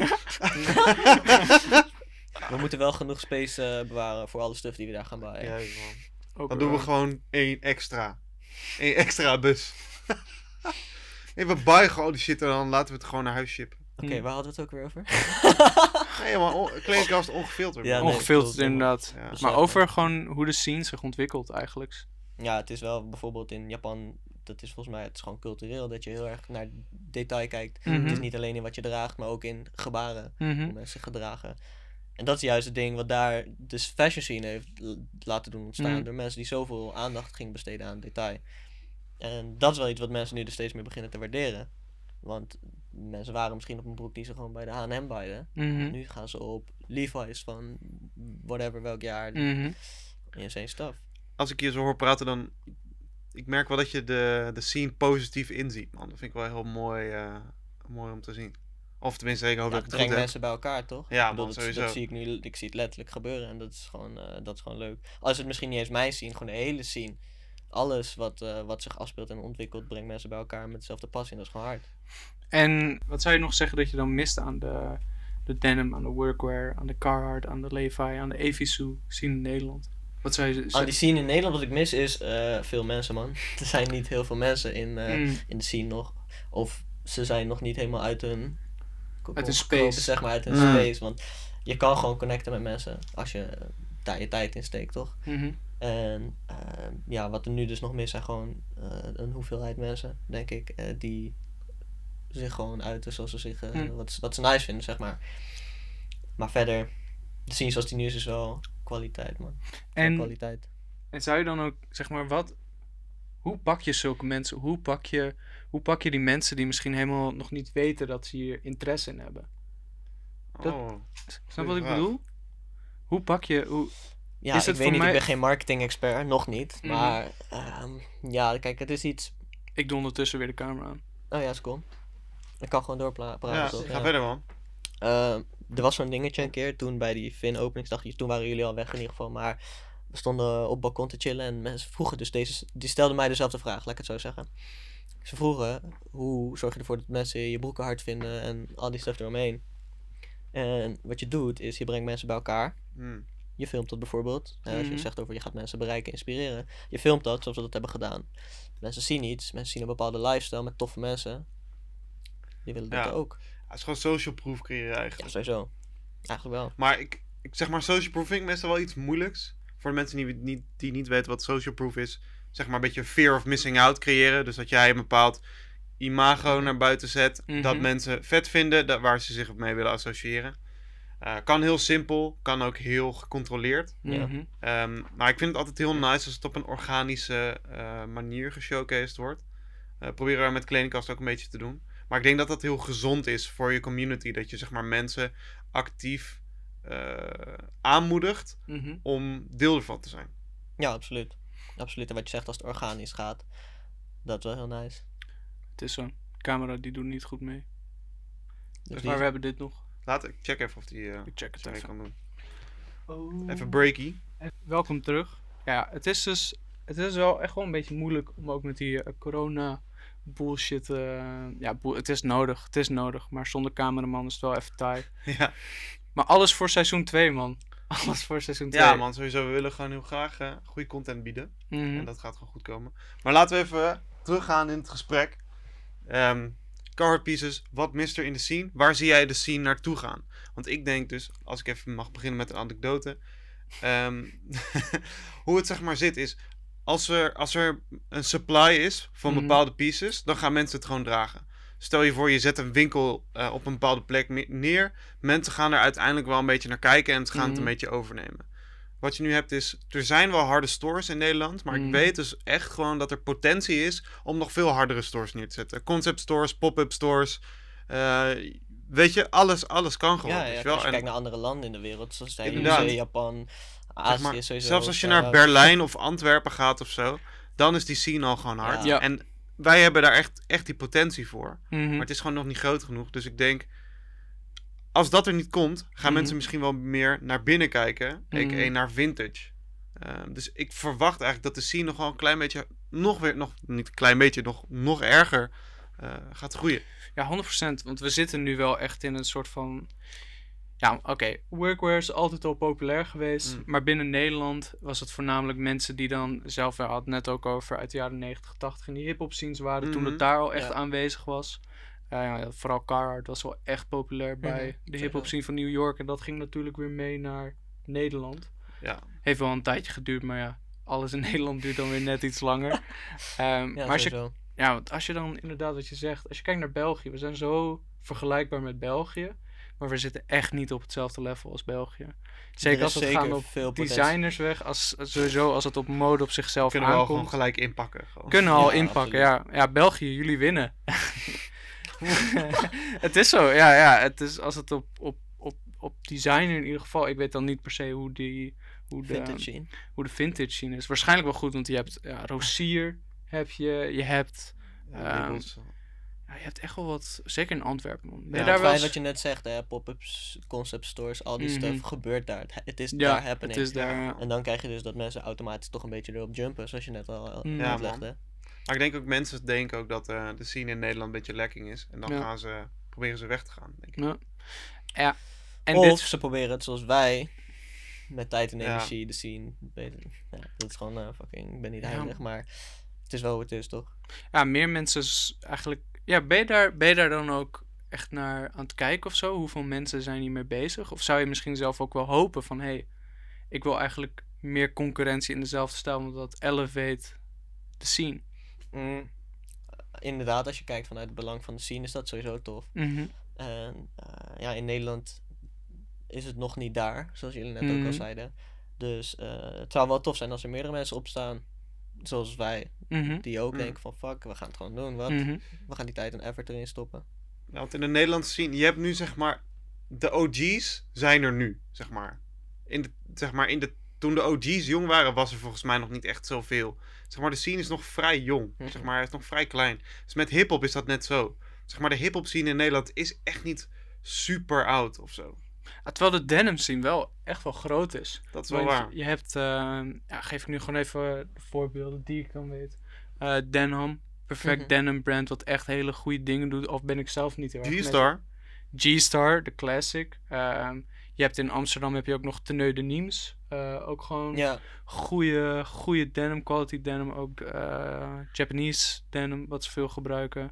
We moeten wel genoeg space eh, bewaren voor alle stuff die we daar gaan bouwen. Ja, man. Ook Dan doen we gewoon één extra. Eén extra bus. nee, we buyen gewoon die shit en dan laten we het gewoon naar huis shippen. Oké, Hm. waar hadden we het ook weer over? Nee, maar on- kledingkast ongefilterd. Ja, nee, Ongefilterd klopt, inderdaad. Ja. Maar over gewoon hoe de scene zich ontwikkelt eigenlijk. Ja, het is wel bijvoorbeeld in Japan, dat is volgens mij, het is gewoon cultureel dat je heel erg naar detail kijkt. Het is Mhm. niet alleen in wat je draagt, maar ook in gebaren, Mhm. hoe mensen zich gedragen. En dat is juist het ding wat daar de fashion scene heeft laten doen ontstaan. Mhm. Door mensen die zoveel aandacht gingen besteden aan detail. En dat is wel iets wat mensen nu er steeds meer beginnen te waarderen. Want mensen waren misschien op een broek die ze gewoon bij de H&M baaiden. Mhm. Nu gaan ze op Levi's van whatever welk jaar. Mhm. Insane stuff. Als ik je zo hoor praten, dan... Ik merk wel dat je de, de scene positief inziet, man. Dat vind ik wel heel mooi, eh, mooi om te zien. Of tenminste, ik hoop Ja, dat ik het brengt heb. mensen bij elkaar, toch? Ja, Ik bedoel, man, dat, sowieso. dat zie ik nu, ik zie het letterlijk gebeuren en dat is gewoon, eh, dat is gewoon leuk. Als het misschien niet eens mijn scene, gewoon de hele scene. Alles wat, eh, wat zich afspeelt en ontwikkelt, brengt mensen bij elkaar met dezelfde passie en dat is gewoon hard. En wat zou je nog zeggen dat je dan mist aan de, de denim, aan de workwear, aan de Carhartt, aan de Levi, aan de Evisu scene in Nederland? Wat zou je Aan die zeggen? scene in Nederland wat ik mis is eh, veel mensen, man. Er zijn niet heel veel mensen in, eh, Mm. in de scene nog. Of ze zijn nog niet helemaal uit hun... Uit hun space. Zeg maar, uit hun Mm. space. Want je kan gewoon connecten met mensen als je daar je tijd in steekt, toch? Mhm. En ehm, ja, wat er nu dus nog mis zijn gewoon eh, een hoeveelheid mensen, denk ik, eh, die zich gewoon uiten zoals ze zich, eh, Hm. wat, ze- wat ze nice vinden, zeg maar. Maar verder, de scene zoals die nu is, is wel kwaliteit, man. En, kwaliteit. en zou je dan ook, zeg maar, wat... Hoe pak je zulke mensen? Hoe pak je, hoe pak je die mensen die misschien helemaal nog niet weten dat ze hier interesse in hebben? dat- Oh. Snap wat ik bedoel? Hoe pak je... Hoe... Ja, is ik het weet niet, mij- ik ben geen marketing-expert, nog niet. Mhm. Maar ehm, ja, kijk, het is iets... Ik doe ondertussen weer de camera aan. Oh ja, is cool. Ik kan gewoon doorpraten, Ja, toch? ga verder, man. Eh, er was zo'n dingetje een keer toen bij die Fin openingsdag. Toen waren jullie al weg in ieder geval. Maar we stonden op het balkon te chillen. En mensen vroegen dus deze. Die stelden mij dezelfde vraag, laat ik het zo zeggen. Ze vroegen: hoe zorg je ervoor dat mensen je broeken hard vinden en al die stuff eromheen. En wat je doet is je brengt mensen bij elkaar. Hmm. Je filmt dat bijvoorbeeld. hè, als je Mhm. zegt over je gaat mensen bereiken, inspireren. Je filmt dat zoals we dat hebben gedaan. Mensen zien iets. Mensen zien een bepaalde lifestyle met toffe mensen. Die willen dat Ja. ook. Het is gewoon social proof creëren Ja, eigenlijk. sowieso. Eigenlijk wel. Maar ik, ik zeg maar, social proof vind ik meestal wel iets moeilijks. Voor de mensen die niet, die niet weten wat social proof is. Zeg maar een beetje fear of missing out creëren. Dus dat jij een bepaald imago naar buiten zet. Mhm. Dat mensen vet vinden, dat, waar ze zich mee willen associëren. Eh, kan heel simpel, kan ook heel gecontroleerd. Ja. Mhm. Ehm, maar ik vind het altijd heel nice als het op een organische eh, manier geshowcased wordt. Eh proberen we met kledingkast ook een beetje te doen. Maar ik denk dat dat heel gezond is voor je community. Dat je zeg maar mensen actief eh, aanmoedigt Mhm. om deel ervan te zijn. Ja, absoluut. Absoluut. En wat je zegt als het organisch gaat, dat is wel heel nice. Het is zo. De camera die doet niet goed mee. Dus Maar we hebben dit nog. Laat ik check even of die eh Ik check het even. kan doen. Oh. Even breaky. Welkom terug. Ja, het is dus het is wel echt wel een beetje moeilijk om ook met die eh, corona bullshit. eh, ja, het is nodig. Het is nodig. Maar zonder cameraman is het wel even taai. ja. Maar alles voor seizoen 2, man. Alles voor seizoen 2. ja man, sowieso. We willen gewoon heel graag goede content bieden. Mhm. En dat gaat gewoon goed komen. Maar laten we even teruggaan in het gesprek. Ehm Carhartt Pieces, wat mist er in de scene? Waar zie jij de scene naartoe gaan? Want ik denk dus, als ik even mag beginnen met een anekdote. ehm, hoe het zeg maar zit is, als er, als er een supply is van Mhm. bepaalde pieces, dan gaan mensen het gewoon dragen. Stel je voor, je zet een winkel eh, op een bepaalde plek ne- neer. Mensen gaan er uiteindelijk wel een beetje naar kijken en ze gaan het Mhm. een beetje overnemen. Wat je nu hebt is, er zijn wel harde stores in Nederland, maar Mhm. ik weet dus echt gewoon dat er potentie is om nog veel hardere stores neer te zetten. Concept stores, pop-up stores, eh, weet je, alles, alles kan gewoon. ja, wel? als je En, kijkt naar andere landen in de wereld, zoals de. USA, Japan, zeg Azië maar, sowieso. zelfs als je naar Berlijn of Antwerpen gaat of zo, dan is die scene al gewoon hard. Ja. En wij hebben daar echt, echt die potentie voor. Mhm. Maar het is gewoon nog niet groot genoeg. Dus ik denk, als dat er niet komt, gaan Mhm. mensen misschien wel meer naar binnen kijken. Mhm. A.k.a. naar vintage. Ehm, dus ik verwacht eigenlijk dat de scene nog wel een klein beetje, nog weer, nog niet een klein beetje, nog, nog erger eh, gaat groeien. Ja, 100%. Want we zitten nu wel echt in een soort van. Ja, oké. Workwear is altijd al populair geweest. Mm. Maar binnen Nederland was het voornamelijk mensen die dan zelf, we hadden het net ook over, uit de jaren 90, 80 in die hip-hop scenes waren. Toen Mhm. het daar al echt Ja. aanwezig was. Ja, vooral Carhartt was wel echt populair bij Mhm, de hip-hop scene van New York. En dat ging natuurlijk weer mee naar Nederland. Ja. Heeft wel een tijdje geduurd, maar ja, alles in Nederland duurt dan weer net iets langer. Ehm, Ja, maar als je ja, want als je dan inderdaad wat je zegt, als je kijkt naar België, we zijn zo vergelijkbaar met België, maar we zitten echt niet op hetzelfde level als België. Zeker Er als zeker gaat op veel designers weg, als, sowieso als het op mode op zichzelf Kunnen we al aankomt, gewoon gelijk inpakken. Gewoon. kunnen we al inpakken. Ja. ja, België, jullie winnen. het is zo, ja, ja. Het is als het op, op, op, op designer in ieder geval, ik weet dan niet per se hoe die hoe de, Vintage scene. hoe de vintage scene is. Waarschijnlijk wel goed, want je hebt ja, Rosier, heb je, je hebt Ja, Ehm, ja, je hebt echt wel wat, zeker in Antwerpen. Man. Ja, daar het eens- wat je net zegt, hè, pop-ups, concept stores, al die Mhm. stuff gebeurt daar. Het, het is Ja, daar het happening. is daar. ja. En dan krijg je dus dat mensen automatisch toch een beetje erop jumpen, zoals je net al Mm. Ja, uitlegde. Maar ik denk ook mensen denken ook dat eh, de scene in Nederland een beetje lekking is. En dan Ja. gaan ze, proberen ze weg te gaan, denk ik. Ja. ja. En of dit, ze proberen het zoals wij, met tijd en Ja. energie, de scene. Beter. Ja, dat is gewoon eh, fucking, ik ben niet Ja. heilig, maar het is wel hoe het is, toch? ja, meer mensen eigenlijk. Ja, ben je, daar, ben je daar dan ook echt naar aan het kijken of zo? Hoeveel mensen zijn hiermee bezig? Of zou je misschien zelf ook wel hopen van hé, hey, ik wil eigenlijk meer concurrentie in dezelfde stijl, want dat elevate de scene. Mm. Inderdaad, als je kijkt vanuit het belang van de scene, is dat sowieso tof. Mhm. En eh, ja, in Nederland is het nog niet daar, zoals jullie net ook Mhm. al zeiden. Dus eh, het zou wel tof zijn als er meerdere mensen opstaan, zoals wij, Mhm. die ook Mm. denken van fuck, we gaan het gewoon doen, wat? Mhm. We gaan die tijd en effort erin stoppen. Ja, want in de Nederlandse scene, je hebt nu zeg maar, de OG's zijn er nu, zeg maar. In de, zeg maar, in de, toen de OG's jong waren, was er volgens mij nog niet echt zoveel. Zeg maar, de scene is nog vrij jong, Mhm. zeg maar, hij is nog vrij klein. Dus met hip-hop is dat net zo. Zeg maar, de hip-hop scene in Nederland is echt niet super oud of zo. Ja, terwijl de denim scene wel echt wel groot is. Dat is wel Want waar. Je hebt, ehm, ja, geef ik nu gewoon even de voorbeelden die ik dan weet. Eh Denham, Perfect Mhm. Denim brand, wat echt hele goede dingen doet. Of ben ik zelf niet heel G-Star, G-Star, de classic. Ehm, je hebt in Amsterdam heb je ook nog Teneu de Niems. Eh, ook gewoon Ja, goede, goede denim, quality denim. Ook eh, Japanese denim, wat ze veel gebruiken.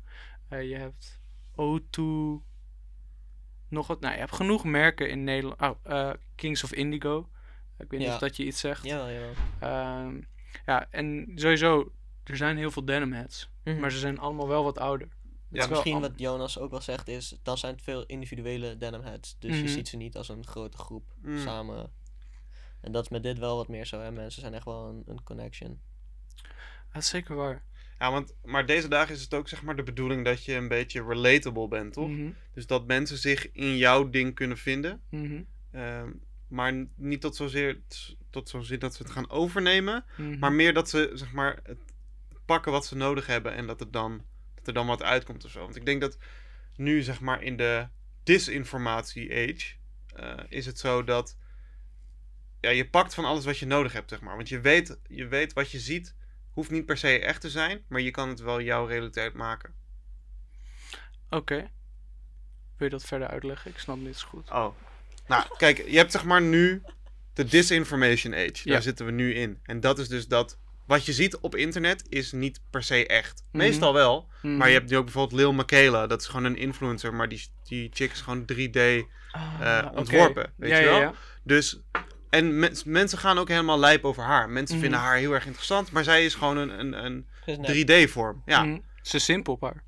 Eh, je hebt O2. Nog wat. Nou, je hebt genoeg merken in Nederland. Oh, Kings of Indigo. Ik weet niet Ja. of dat je iets zegt. jawel, jawel. Ehm, ja, en sowieso, er zijn heel veel denim heads. Mhm. Maar ze zijn allemaal wel wat ouder. Ja, Misschien wat Jonas ook wel zegt is, dan zijn het veel individuele denim heads. Dus Mhm. je ziet ze niet als een grote groep Mm. samen. En dat is met dit wel wat meer zo, hè. Mensen zijn echt wel een, een connection. Dat is zeker waar. Ja, want, maar deze dagen is het ook zeg maar de bedoeling dat je een beetje relatable bent, toch? Mhm, Dus dat mensen zich in jouw ding kunnen vinden. mhm, Ehm, maar niet tot zozeer tot zozeer dat ze het gaan overnemen. mhm. Maar meer dat ze zeg maar het pakken wat ze nodig hebben en dat, het dan, dat er dan wat uitkomt of zo. Want ik denk dat nu zeg maar in de disinformatie age eh, is het zo dat ja, je pakt van alles wat je nodig hebt, zeg maar. Want je weet, je weet wat je ziet, hoeft niet per se echt te zijn, maar je kan het wel jouw realiteit maken. Oké. Wil je dat verder uitleggen? Ik snap niet zo goed. Oh. Nou, kijk, je hebt zeg maar nu de disinformation age. Daar Ja. zitten we nu in. En dat is dus dat wat je ziet op internet is niet per se echt. Mhm. Meestal wel. Mhm. Maar je hebt nu ook bijvoorbeeld Lil Michaela. Dat is gewoon een influencer. Maar die, die chick is gewoon 3D Ah, eh, ontworpen. Weet Ja, je wel? ja. Dus... En mens- mensen gaan ook helemaal lijp over haar. Mensen Mhm. vinden haar heel erg interessant. Maar zij is gewoon een, een, een Dus net- 3D-vorm. Ja. Mhm. Ze is simpel op haar.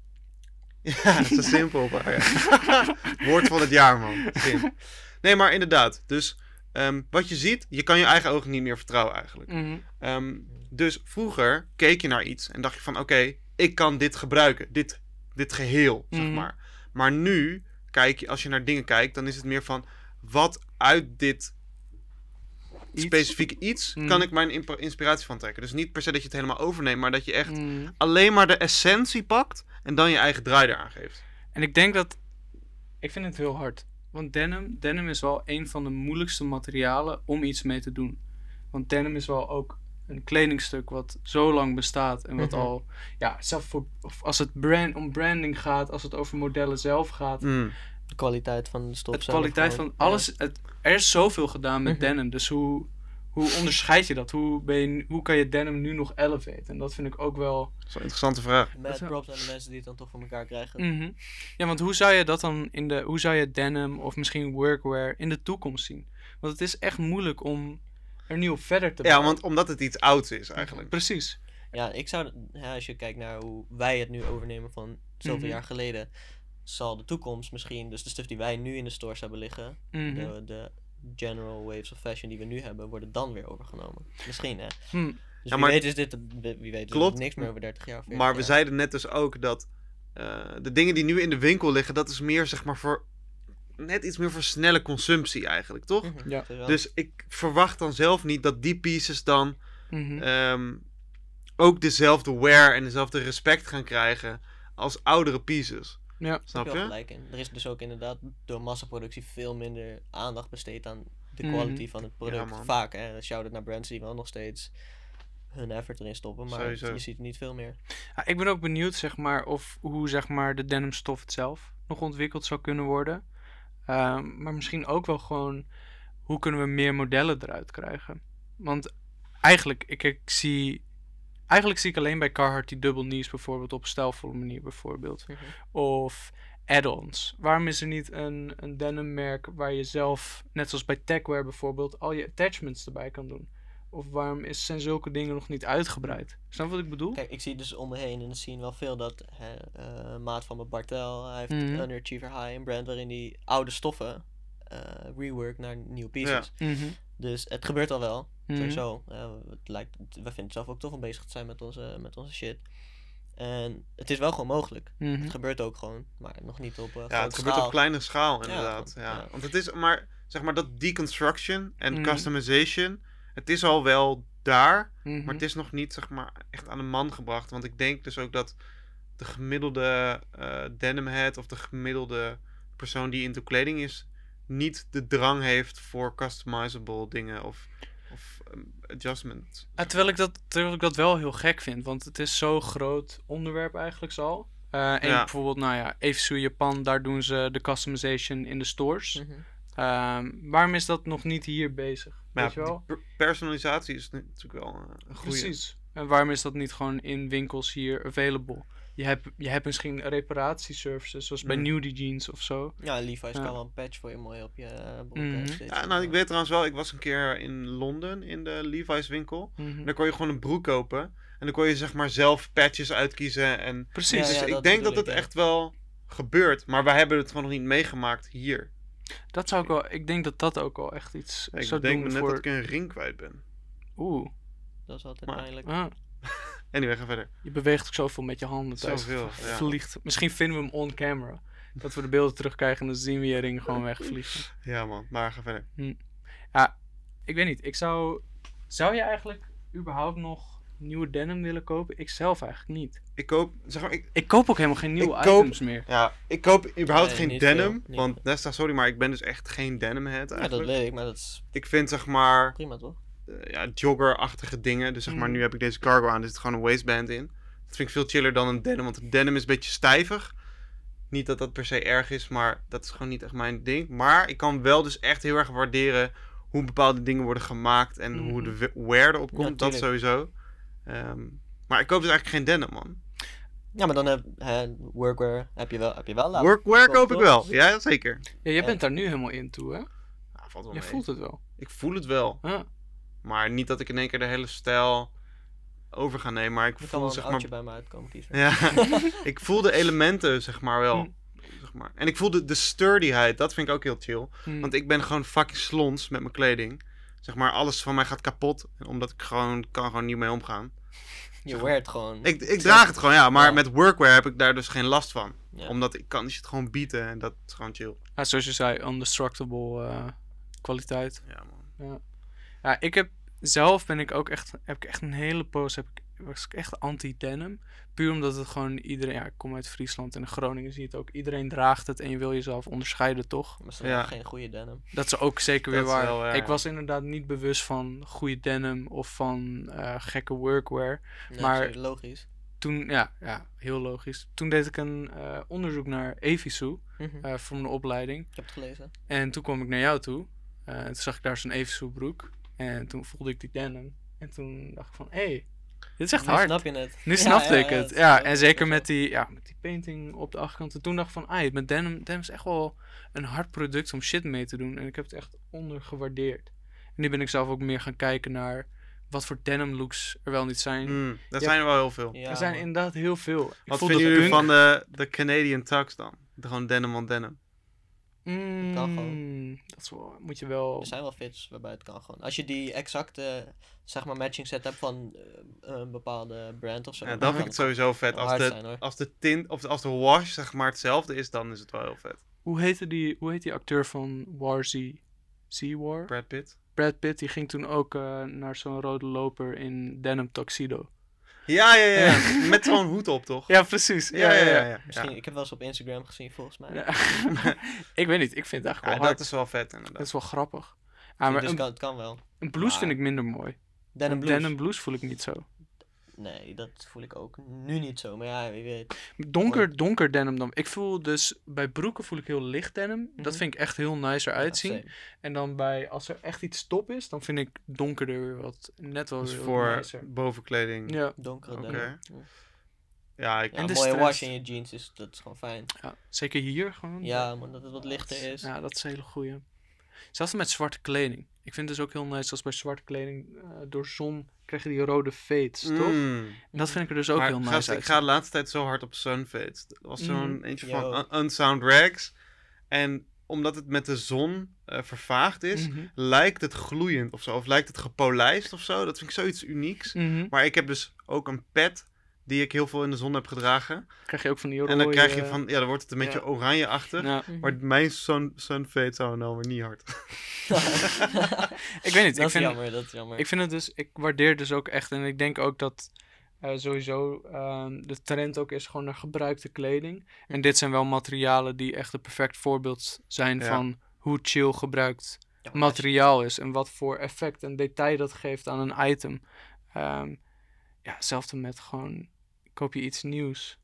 Ja, is simpel. op haar, ja. Woord van het jaar, man. Sim. Nee, maar inderdaad. Dus ehm, wat je ziet, je kan je eigen ogen niet meer vertrouwen eigenlijk. Mhm. Ehm, dus vroeger keek je naar iets en dacht je van... Oké, ik kan dit gebruiken. Dit, dit geheel, zeg maar. Maar nu, kijk je, als je naar dingen kijkt... dan is het meer van... Wat uit dit Iets. specifieke iets... Mhm. kan ik mijn inspiratie van trekken. Dus niet per se dat je het helemaal overneemt... maar dat je echt Mhm. alleen maar de essentie pakt... en dan je eigen draai eraan geeft. En ik denk dat. Ik vind het heel hard. Want denim, denim is wel een van de moeilijkste materialen om iets mee te doen. Want denim is wel ook een kledingstuk wat zo lang bestaat en wat Mhm. al, ja, zelf voor, of als het brand, om branding gaat, als het over modellen zelf gaat, Mm. De kwaliteit van de stof. het zelf kwaliteit van alles, het, er is zoveel gedaan met Mhm. denim, dus hoe, hoe onderscheid je dat? Hoe, ben je, hoe kan je denim nu nog elevate? En dat vind ik ook wel... Dat is een interessante vraag. Wel- props aan de mensen die het dan toch voor elkaar krijgen. Mhm. Ja, want hoe zou je dat dan in de, hoe zou je denim of misschien workwear in de toekomst zien? Want het is echt moeilijk om er nu op verder te Ja, want omdat het iets ouds is eigenlijk. Precies. Ja, ik zou, ja, als je kijkt naar hoe wij het nu overnemen van zoveel Mhm. jaar geleden, zal de toekomst misschien, dus de stuff die wij nu in de stores hebben liggen, Mhm. de, de general waves of fashion die we nu hebben, worden dan weer overgenomen. Misschien, hè? Hm. Dus Ja, wie maar- weet is dit, wie weet is Klopt. dit niks meer over 30 jaar of 40 Maar we jaar. zeiden net dus ook dat eh, de dingen die nu in de winkel liggen, dat is meer zeg maar voor net iets meer voor snelle consumptie eigenlijk, toch? Mhm, Ja. Dus ik verwacht dan zelf niet dat die pieces dan Mhm. ehm, ook dezelfde wear en dezelfde respect gaan krijgen als oudere pieces. Ja. Daar Snap heb je gelijk in. Er is dus ook inderdaad door massaproductie veel minder aandacht besteed aan de Mhm. quality van het product. man. Vaak, hè. Shout-out naar brands die wel nog steeds hun effort erin stoppen, maar Sowieso. je ziet niet veel meer. Ja, ik ben ook benieuwd, zeg maar, of hoe zeg maar, de denimstof het zelf nog ontwikkeld zou kunnen worden. Ehm, maar misschien ook wel gewoon, hoe kunnen we meer modellen eruit krijgen? Want eigenlijk, ik, ik zie... Eigenlijk zie ik alleen bij Carhartt die double knees bijvoorbeeld op een stijlvolle manier bijvoorbeeld. Of add-ons. Waarom is er niet een, een denim merk waar je zelf, net zoals bij Techwear bijvoorbeeld, al je attachments erbij kan doen? Of waarom is, zijn zulke dingen nog niet uitgebreid? Snap je wat ik bedoel? Kijk, ik zie dus om me heen in de scene wel veel dat hè, eh, maat van mijn Bartel, hij heeft Mhm. Underachiever High, een brand waarin hij oude stoffen eh rework naar nieuwe pieces. Mhm. Dus het gebeurt al wel, Mhm. sowieso. Eh, het lijkt, we vinden het zelf ook tof om bezig te zijn met onze, met onze shit. En het is wel gewoon mogelijk. Mhm. Het gebeurt ook gewoon, maar nog niet op eh Ja, het gebeurt schaal. op kleine schaal inderdaad. Ja, ja. Want het is maar, zeg maar, dat deconstruction en Mhm. customization, het is al wel daar, Mhm. maar het is nog niet, zeg maar, echt aan de man gebracht. Want ik denk dus ook dat de gemiddelde eh denimhead of de gemiddelde persoon die into kleding is, niet de drang heeft voor customizable dingen of, of um, adjustment. Ja, terwijl, ik dat, terwijl ik dat wel heel gek vind, want het is zo'n groot onderwerp eigenlijk al. Eh, en Ja. bijvoorbeeld, nou ja, Evensu Japan, daar doen ze de customization in de stores. Mhm. Ehm, waarom is dat nog niet hier bezig? Maar Weet je ja, wel? die per- personalisatie is natuurlijk wel eh, een goede. Precies. En waarom is dat niet gewoon in winkels hier available? Je hebt, je hebt misschien reparatieservices, zoals bij Mm. Nudie Jeans of zo. Ja, Levi's Ja. kan wel een patch voor je mooi op je broek Mhm. stitchen, Ja, nou, ik weet trouwens wel, ik was een keer in Londen in de Levi's winkel. Mhm. En dan kon je gewoon een broek kopen. En dan kon je zeg maar zelf patches uitkiezen. En Precies. Ja, dus ja, ik dat denk dat het ik, ja. echt wel gebeurt. Maar wij hebben het gewoon nog niet meegemaakt hier. Dat zou ik wel, ik denk dat dat ook wel echt iets Ik zou denk doen me net voor... dat ik een ring kwijt ben. Oeh, Dat is altijd Maar- pijnlijk. ah, Anyway, ga verder. je beweegt ook zoveel met je handen thuis. Zoveel, ja. Vliegt. Misschien vinden we hem on camera. Dat we de beelden terugkrijgen en dan zien we je ring gewoon wegvliegen. Ja man, maar ga verder. Ik weet niet, ik zou... Zou je eigenlijk überhaupt nog nieuwe denim willen kopen? Ik zelf eigenlijk niet. Ik koop, zeg maar, ik, Ik koop ook helemaal geen nieuwe koop- items meer. ja, ik koop überhaupt Nee, geen denim. veel, want Nesta, sorry, maar ik ben dus echt geen denim head Ja, dat weet ik, maar dat is ik vind zeg maar prima toch? Eh, ja, jogger-achtige dingen. Dus zeg maar, Mhm. nu heb ik deze cargo aan, er zit gewoon een waistband in. Dat vind ik veel chiller dan een denim, want een denim is een beetje stijvig. Niet dat dat per se erg is, maar dat is gewoon niet echt mijn ding. Maar ik kan wel dus echt heel erg waarderen hoe bepaalde dingen worden gemaakt en hoe de we- wear erop komt. dat sowieso. Ehm, maar ik koop dus eigenlijk geen denim, man. Ja, maar dan heb workwear heb je wel, heb je wel laten. Workwear koop, koop ik wel, ja zeker. Ja, jij bent daar nu helemaal in toe, hè? Ja, valt wel Je mee. voelt het wel. Ik voel het wel. Ah, Maar niet dat ik in één keer de hele stijl over ga nemen. Maar ik kan voel een zeg maar bij me uitkomen kiezen. Ja, ik voel de elementen, zeg maar wel. Mm. Zeg maar. En ik voel de, de sturdyheid, dat vind ik ook heel chill. hm. Want ik ben gewoon fucking slons met mijn kleding. Zeg maar, alles van mij gaat kapot. Omdat ik gewoon, kan gewoon niet mee omgaan. Je weart gewoon. Ik, ik draag het gewoon, ja. Maar Ja. met workwear heb ik daar dus geen last van. Ja. Omdat ik kan shit gewoon bieten en dat is gewoon chill. Ja, zoals je zei, undestructible eh, kwaliteit. Ja, man. Ja, ik heb zelf ben ik ook echt, heb ik echt een hele poos heb ik was ik echt anti-denim. Puur omdat het gewoon iedereen... Ja, ik kom uit Friesland en in Groningen zie je het ook. Iedereen draagt het en je wil jezelf onderscheiden, toch? Maar is Ja. geen goede denim. Dat is ook zeker weer waar. wel, ja. Ik was inderdaad niet bewust van goede denim of van eh, gekke workwear. Nee, Maar- logisch. Toen, ja, ja, heel logisch. Toen deed ik een eh, onderzoek naar Evisu eh, voor mijn opleiding. Ik heb het gelezen. En toen kwam ik naar jou toe. Eh, en toen zag ik daar zo'n Evisu broek. En toen voelde ik die denim. En toen dacht ik van, hé, hey, dit is echt Nu hard. snap je het. Nu Ja, snapte ja, ik ja, het. Ja, en zeker met die, ja, met die painting op de achterkant. En toen dacht ik van, ai, met denim, denim is echt wel een hard product om shit mee te doen. En ik heb het echt ondergewaardeerd. En nu ben ik zelf ook meer gaan kijken naar wat voor denim looks er wel niet zijn. Mm, dat Ja. zijn er wel heel veel. Ja, er zijn man. inderdaad heel veel. Ik Wat vinden jullie punk- van de, de Canadian Tux dan? De gewoon denim on denim. Mm, Kan gewoon. Dat is wel, moet je wel... Er zijn wel fits waarbij het kan gewoon. Als je die exacte, zeg maar, matching set hebt van eh, een bepaalde brand of zo. Ja, dan vind ik het sowieso vet. Als de, zijn, als de tint, of als de wash zeg maar hetzelfde is, dan is het wel heel vet. Hoe heette die, hoe heet die acteur van War Z? Z-War? Brad Pitt. Brad Pitt, die ging toen ook eh, naar zo'n rode loper in denim tuxedo. Ja, ja, ja. Met zo'n hoed op, toch? Ja, precies. ja, ja. ja, ja. Misschien, ik heb wel eens op Instagram gezien, volgens mij. Ja. ik weet niet, ik vind het eigenlijk Ja, wel hard. dat is wel vet Dat inderdaad. is wel grappig. Ah, maar dus een, kan, het kan wel. een blouse vind ik minder mooi. Denim Een blues. Denim blouse voel ik niet zo. Nee, dat voel ik ook nu niet zo. Maar ja, wie weet. Donker, donker denim dan. Ik voel dus, bij broeken voel ik heel licht denim. Dat Mhm. vind ik echt heel nice eruit zien. Ja. En dan bij, als er echt iets top is, dan vind ik donkerder weer wat, net wel Dus weer voor nicer. bovenkleding. Ja, Ja, Donkere denim. ik, Ja, En een de mooie stress. wash in je jeans, is, dat is gewoon fijn. ja, zeker hier gewoon. Ja, maar dat het wat lichter is. Ja, dat is een hele goeie. Zelfs met zwarte kleding. Ik vind het dus ook heel nice als bij zwarte kleding eh, door zon krijg je die rode fades, toch? Mm. En dat vind ik er dus ook Maar heel nice gast, uit. ik ga de laatste tijd zo hard op Sunfades. Er was zo'n Mm. eentje Yo. van Un- Unsound Rags. En omdat het met de zon eh, vervaagd is, Mhm. lijkt het gloeiend of zo. Of lijkt het gepolijst of zo. Dat vind ik zoiets unieks. Mhm. Maar ik heb dus ook een pet die ik heel veel in de zon heb gedragen. Krijg je ook van die rode... En dan krijg je van, ja, dan wordt het een beetje ja. oranjeachtig. Ja. Mhm. Maar mijn sun, sunfade zou nou weer niet hard. Ik weet niet, dat ik vind, is jammer, dat is jammer. ik vind het dus... Ik waardeer dus ook echt... En ik denk ook dat eh, sowieso ehm, de trend ook is gewoon naar gebruikte kleding. En dit zijn wel materialen die echt een perfect voorbeeld zijn Ja. van hoe chill gebruikt Ja, materiaal is en wat voor effect en detail dat geeft aan een item. Ehm, ja, hetzelfde met gewoon, koop je iets nieuws,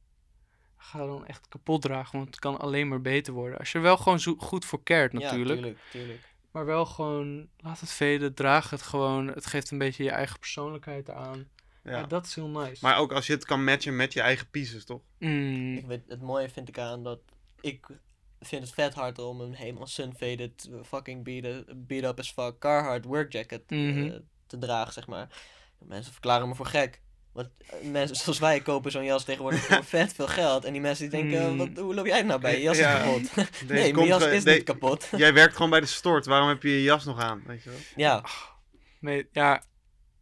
ga dan echt kapot dragen, want het kan alleen maar beter worden. Als je er wel gewoon zo goed voor cared natuurlijk, Ja, tuurlijk, tuurlijk. Maar wel gewoon, laat het veden, draag het gewoon. Het geeft een beetje je eigen persoonlijkheid aan. Ja, Ja. dat is heel nice. Maar ook als je het kan matchen met je eigen pieces, toch? Mm, Ik weet, het mooie vind ik aan dat ik vind het vet hard om een helemaal sunfaded fucking beat, beat up as fuck Carhartt work jacket eh, Mhm. te dragen, zeg maar. Mensen verklaren me voor gek. Want eh, mensen zoals wij kopen zo'n jas tegenwoordig voor vet veel geld. En die mensen die denken, Mm. wat, hoe loop jij nou bij? Je jas Ja. is kapot. Deze nee, mijn komt jas ge- is de- niet kapot. Jij werkt gewoon bij de stort. Waarom heb je je jas nog aan? Weet je wel? ja, nee, ja,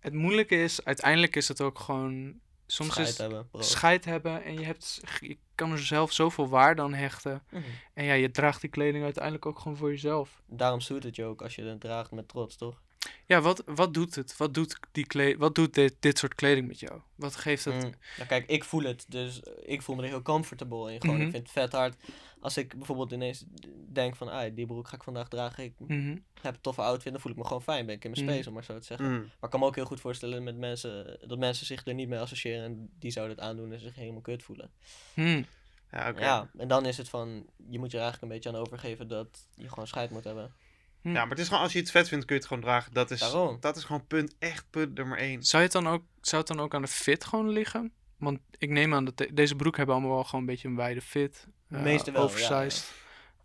het moeilijke is, uiteindelijk is het ook gewoon, soms scheid is hebben, bro. scheid hebben en je, hebt, je kan er zelf zoveel waarde aan hechten. Mhm. En ja, je draagt die kleding uiteindelijk ook gewoon voor jezelf. Daarom zoet het je ook als je het draagt met trots, toch? Ja, wat, wat doet het? Wat doet, die kle wat doet dit, dit soort kleding met jou? Wat geeft het? Mm. Nou, kijk, ik voel het, dus ik voel me er heel comfortable in. Gewoon, Mhm. ik vind het vet hard. Als ik bijvoorbeeld ineens denk van, ah, die broek ga ik vandaag dragen. Ik Mhm. heb een toffe outfit, dan voel ik me gewoon fijn. Ben ik in mijn Mhm. space, om maar zo te zeggen. Mm. Maar ik kan me ook heel goed voorstellen met mensen, dat mensen zich er niet mee associëren. En die zouden het aandoen en zich helemaal kut voelen. Ja, oké. Ja, en dan is het van, je moet je er eigenlijk een beetje aan overgeven dat je gewoon scheid moet hebben. Ja, maar het is gewoon, als je iets vet vindt, kun je het gewoon dragen. Dat is, Daarom. dat is gewoon punt, echt punt nummer één. Zou, het dan ook, zou het dan ook aan de fit gewoon liggen? Want ik neem aan dat de- deze broek hebben allemaal wel gewoon een beetje een wijde fit. De eh, meeste wel, ja, Oversized.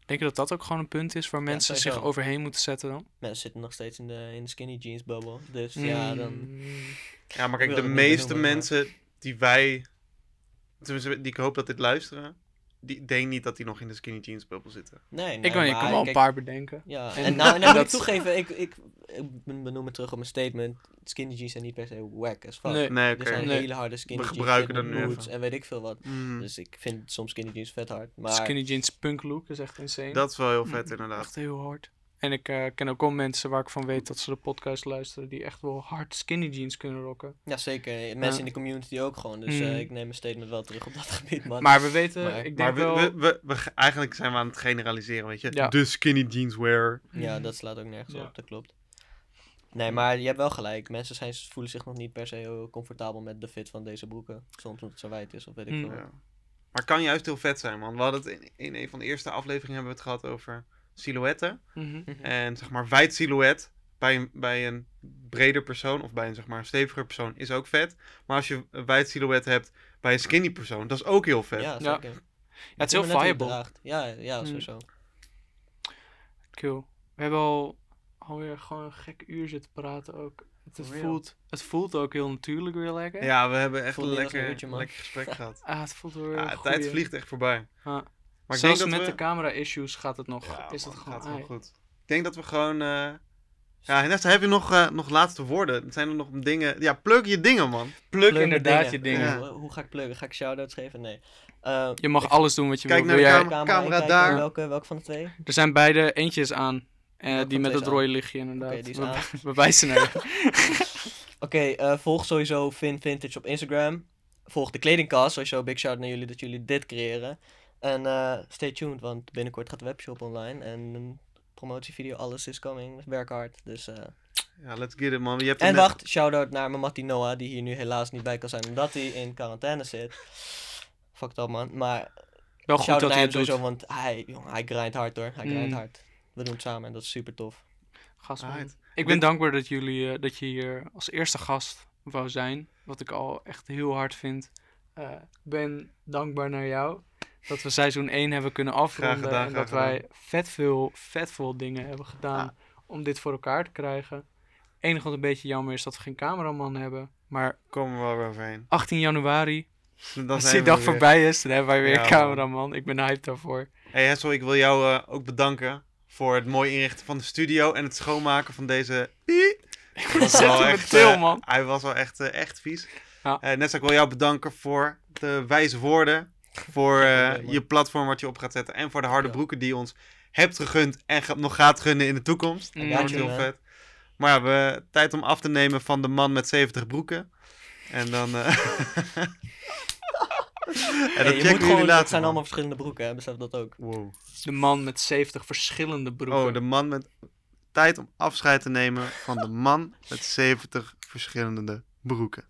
Denk je dat dat ook gewoon een punt is waar Ja, mensen zich overheen moeten zetten dan? Mensen zitten nog steeds in de, in de skinny jeans bubble. Dus ja, dan... Ja, maar Ik kijk, de meeste benoemen, mensen die wij, tenminste, die ik hoop dat dit luisteren, die denk niet dat die nog in de skinny jeans bubbel zitten. Nee, nee, Ik, weet, kan wel een paar bedenken. Ja, En- en, nou, en nou moet ik toegeven, ik, ik, ik benoem het terug op mijn statement. Skinny jeans zijn niet per se wack as fuck. Nee. Nee, Er zijn Nee. hele harde skinny We jeans gebruiken met er nu even. en weet ik veel wat. Mm, Dus ik vind soms skinny jeans vet hard. Maar Skinny jeans punk look is echt insane. dat is wel heel vet inderdaad. Echt heel hard. En ik eh, ken ook al mensen waar ik van weet dat ze de podcast luisteren, die echt wel hard skinny jeans kunnen rocken. Ja, zeker. Mensen Ja. in de community ook gewoon. Dus eh, Mhm. ik neem mijn statement wel terug op dat gebied, man. Maar we weten, Maar- ik denk Maar we, wel... we, we, we- eigenlijk zijn we aan het generaliseren, weet je. Ja. De skinny jeans wear. Ja, Mhm. dat slaat ook nergens Ja. op, dat klopt. Nee, maar je hebt wel gelijk. Mensen zijn, voelen zich nog niet per se heel comfortabel met de fit van deze broeken. Soms omdat het zo wijd is of weet ik Mm. veel. Ja. Maar kan juist heel vet zijn, man. We hadden het in, in een van de eerste afleveringen hebben we het gehad over silhouetten. Mhm. En zeg maar, wijd silhouet bij een, bij een breder persoon of bij een, zeg maar, een steviger persoon is ook vet. Maar als je een wijd silhouet hebt bij een skinny persoon, dat is ook heel vet. Ja, zeker. Ja, het is heel viable. Ja, ja, Mm. sowieso. Cool. We hebben al alweer gewoon een gek uur zitten praten ook. Het, real. voelt, het voelt ook heel natuurlijk weer lekker. Ja, we hebben echt een lekker, uurtje, lekker gesprek gehad. Ah, het voelt weer de tijd vliegt echt voorbij. Maar ik Zelfs denk dat met we... de camera issues gaat het nog, Ja, is man, het gewoon... gaat ai. goed. Ik denk dat we gewoon... eh Ja, Nesta, heb je nog, eh, nog laatste woorden? Zijn er nog dingen... Ja, pluk je dingen, man. Pluk inderdaad je dingen. Ja. Hoe, ga ik pluggen? Ga ik shout-outs geven? Nee. Eh, Je mag ik- alles doen wat je Kijk wil. naar Wil de jij- camera. camera camera inkijken. daar. Welke, welke van de twee? Er zijn beide eentjes aan. eh, die met het rode lichtje inderdaad. Oké, die is we, aan. we wijzen naar. Oké, eh, volg sowieso Vin Vintage op Instagram. Volg de kledingkast. Sowieso big shout naar jullie dat jullie dit creëren. En eh, stay tuned, want binnenkort gaat de webshop online. En een promotievideo, alles is coming. Werk hard. Dus, eh. Ja, let's get it, man. Je hebt En net- wacht, shout-out naar mijn Mattie Noah, die hier nu helaas niet bij kan zijn, omdat hij in quarantaine zit. Fuck dat, man. Maar Wel goed shout-out dat hij doet. want hij, jongen, hij grindt hard hoor. Hij grindt Mm. hard. We doen het samen en dat is super tof. Gast. Ik ben dankbaar dat, jullie, eh, dat je hier als eerste gast wou zijn. Wat ik al echt heel hard vind. Eh, Ik ben dankbaar naar jou. Dat we seizoen 1 hebben kunnen afronden. gedaan, en dat wij vet veel, vet veel dingen hebben gedaan om dit voor elkaar te krijgen. Het enige wat een beetje jammer is dat we geen cameraman hebben. Maar Komen we wel weer overheen. 18 januari, Dan als die dag weer. voorbij is, dan hebben wij weer Ja, een man. cameraman. Ik ben hyped daarvoor. Hey Hessel, ik wil jou eh, ook bedanken voor het mooi inrichten van de studio en het schoonmaken van deze... Ik was wel echt, til, eh, man. Hij was wel echt, eh, echt vies. Ja. Net zo, ik wil jou bedanken voor de wijze woorden. Voor eh, je platform wat je op gaat zetten. En voor de harde Ja. broeken die je ons hebt gegund en ga- nog gaat gunnen in de toekomst. Mm. Dat Ja, wordt heel vet. Maar ja, we, tijd om af te nemen van de man met 70 broeken. En dan... eh, en Hey, dat je checken moet gewoon, jullie het later. zijn man. allemaal verschillende broeken, hè? besef dat ook. Wow. De man met 70 verschillende broeken. Oh, de man met tijd om afscheid te nemen van de man met 70 verschillende broeken.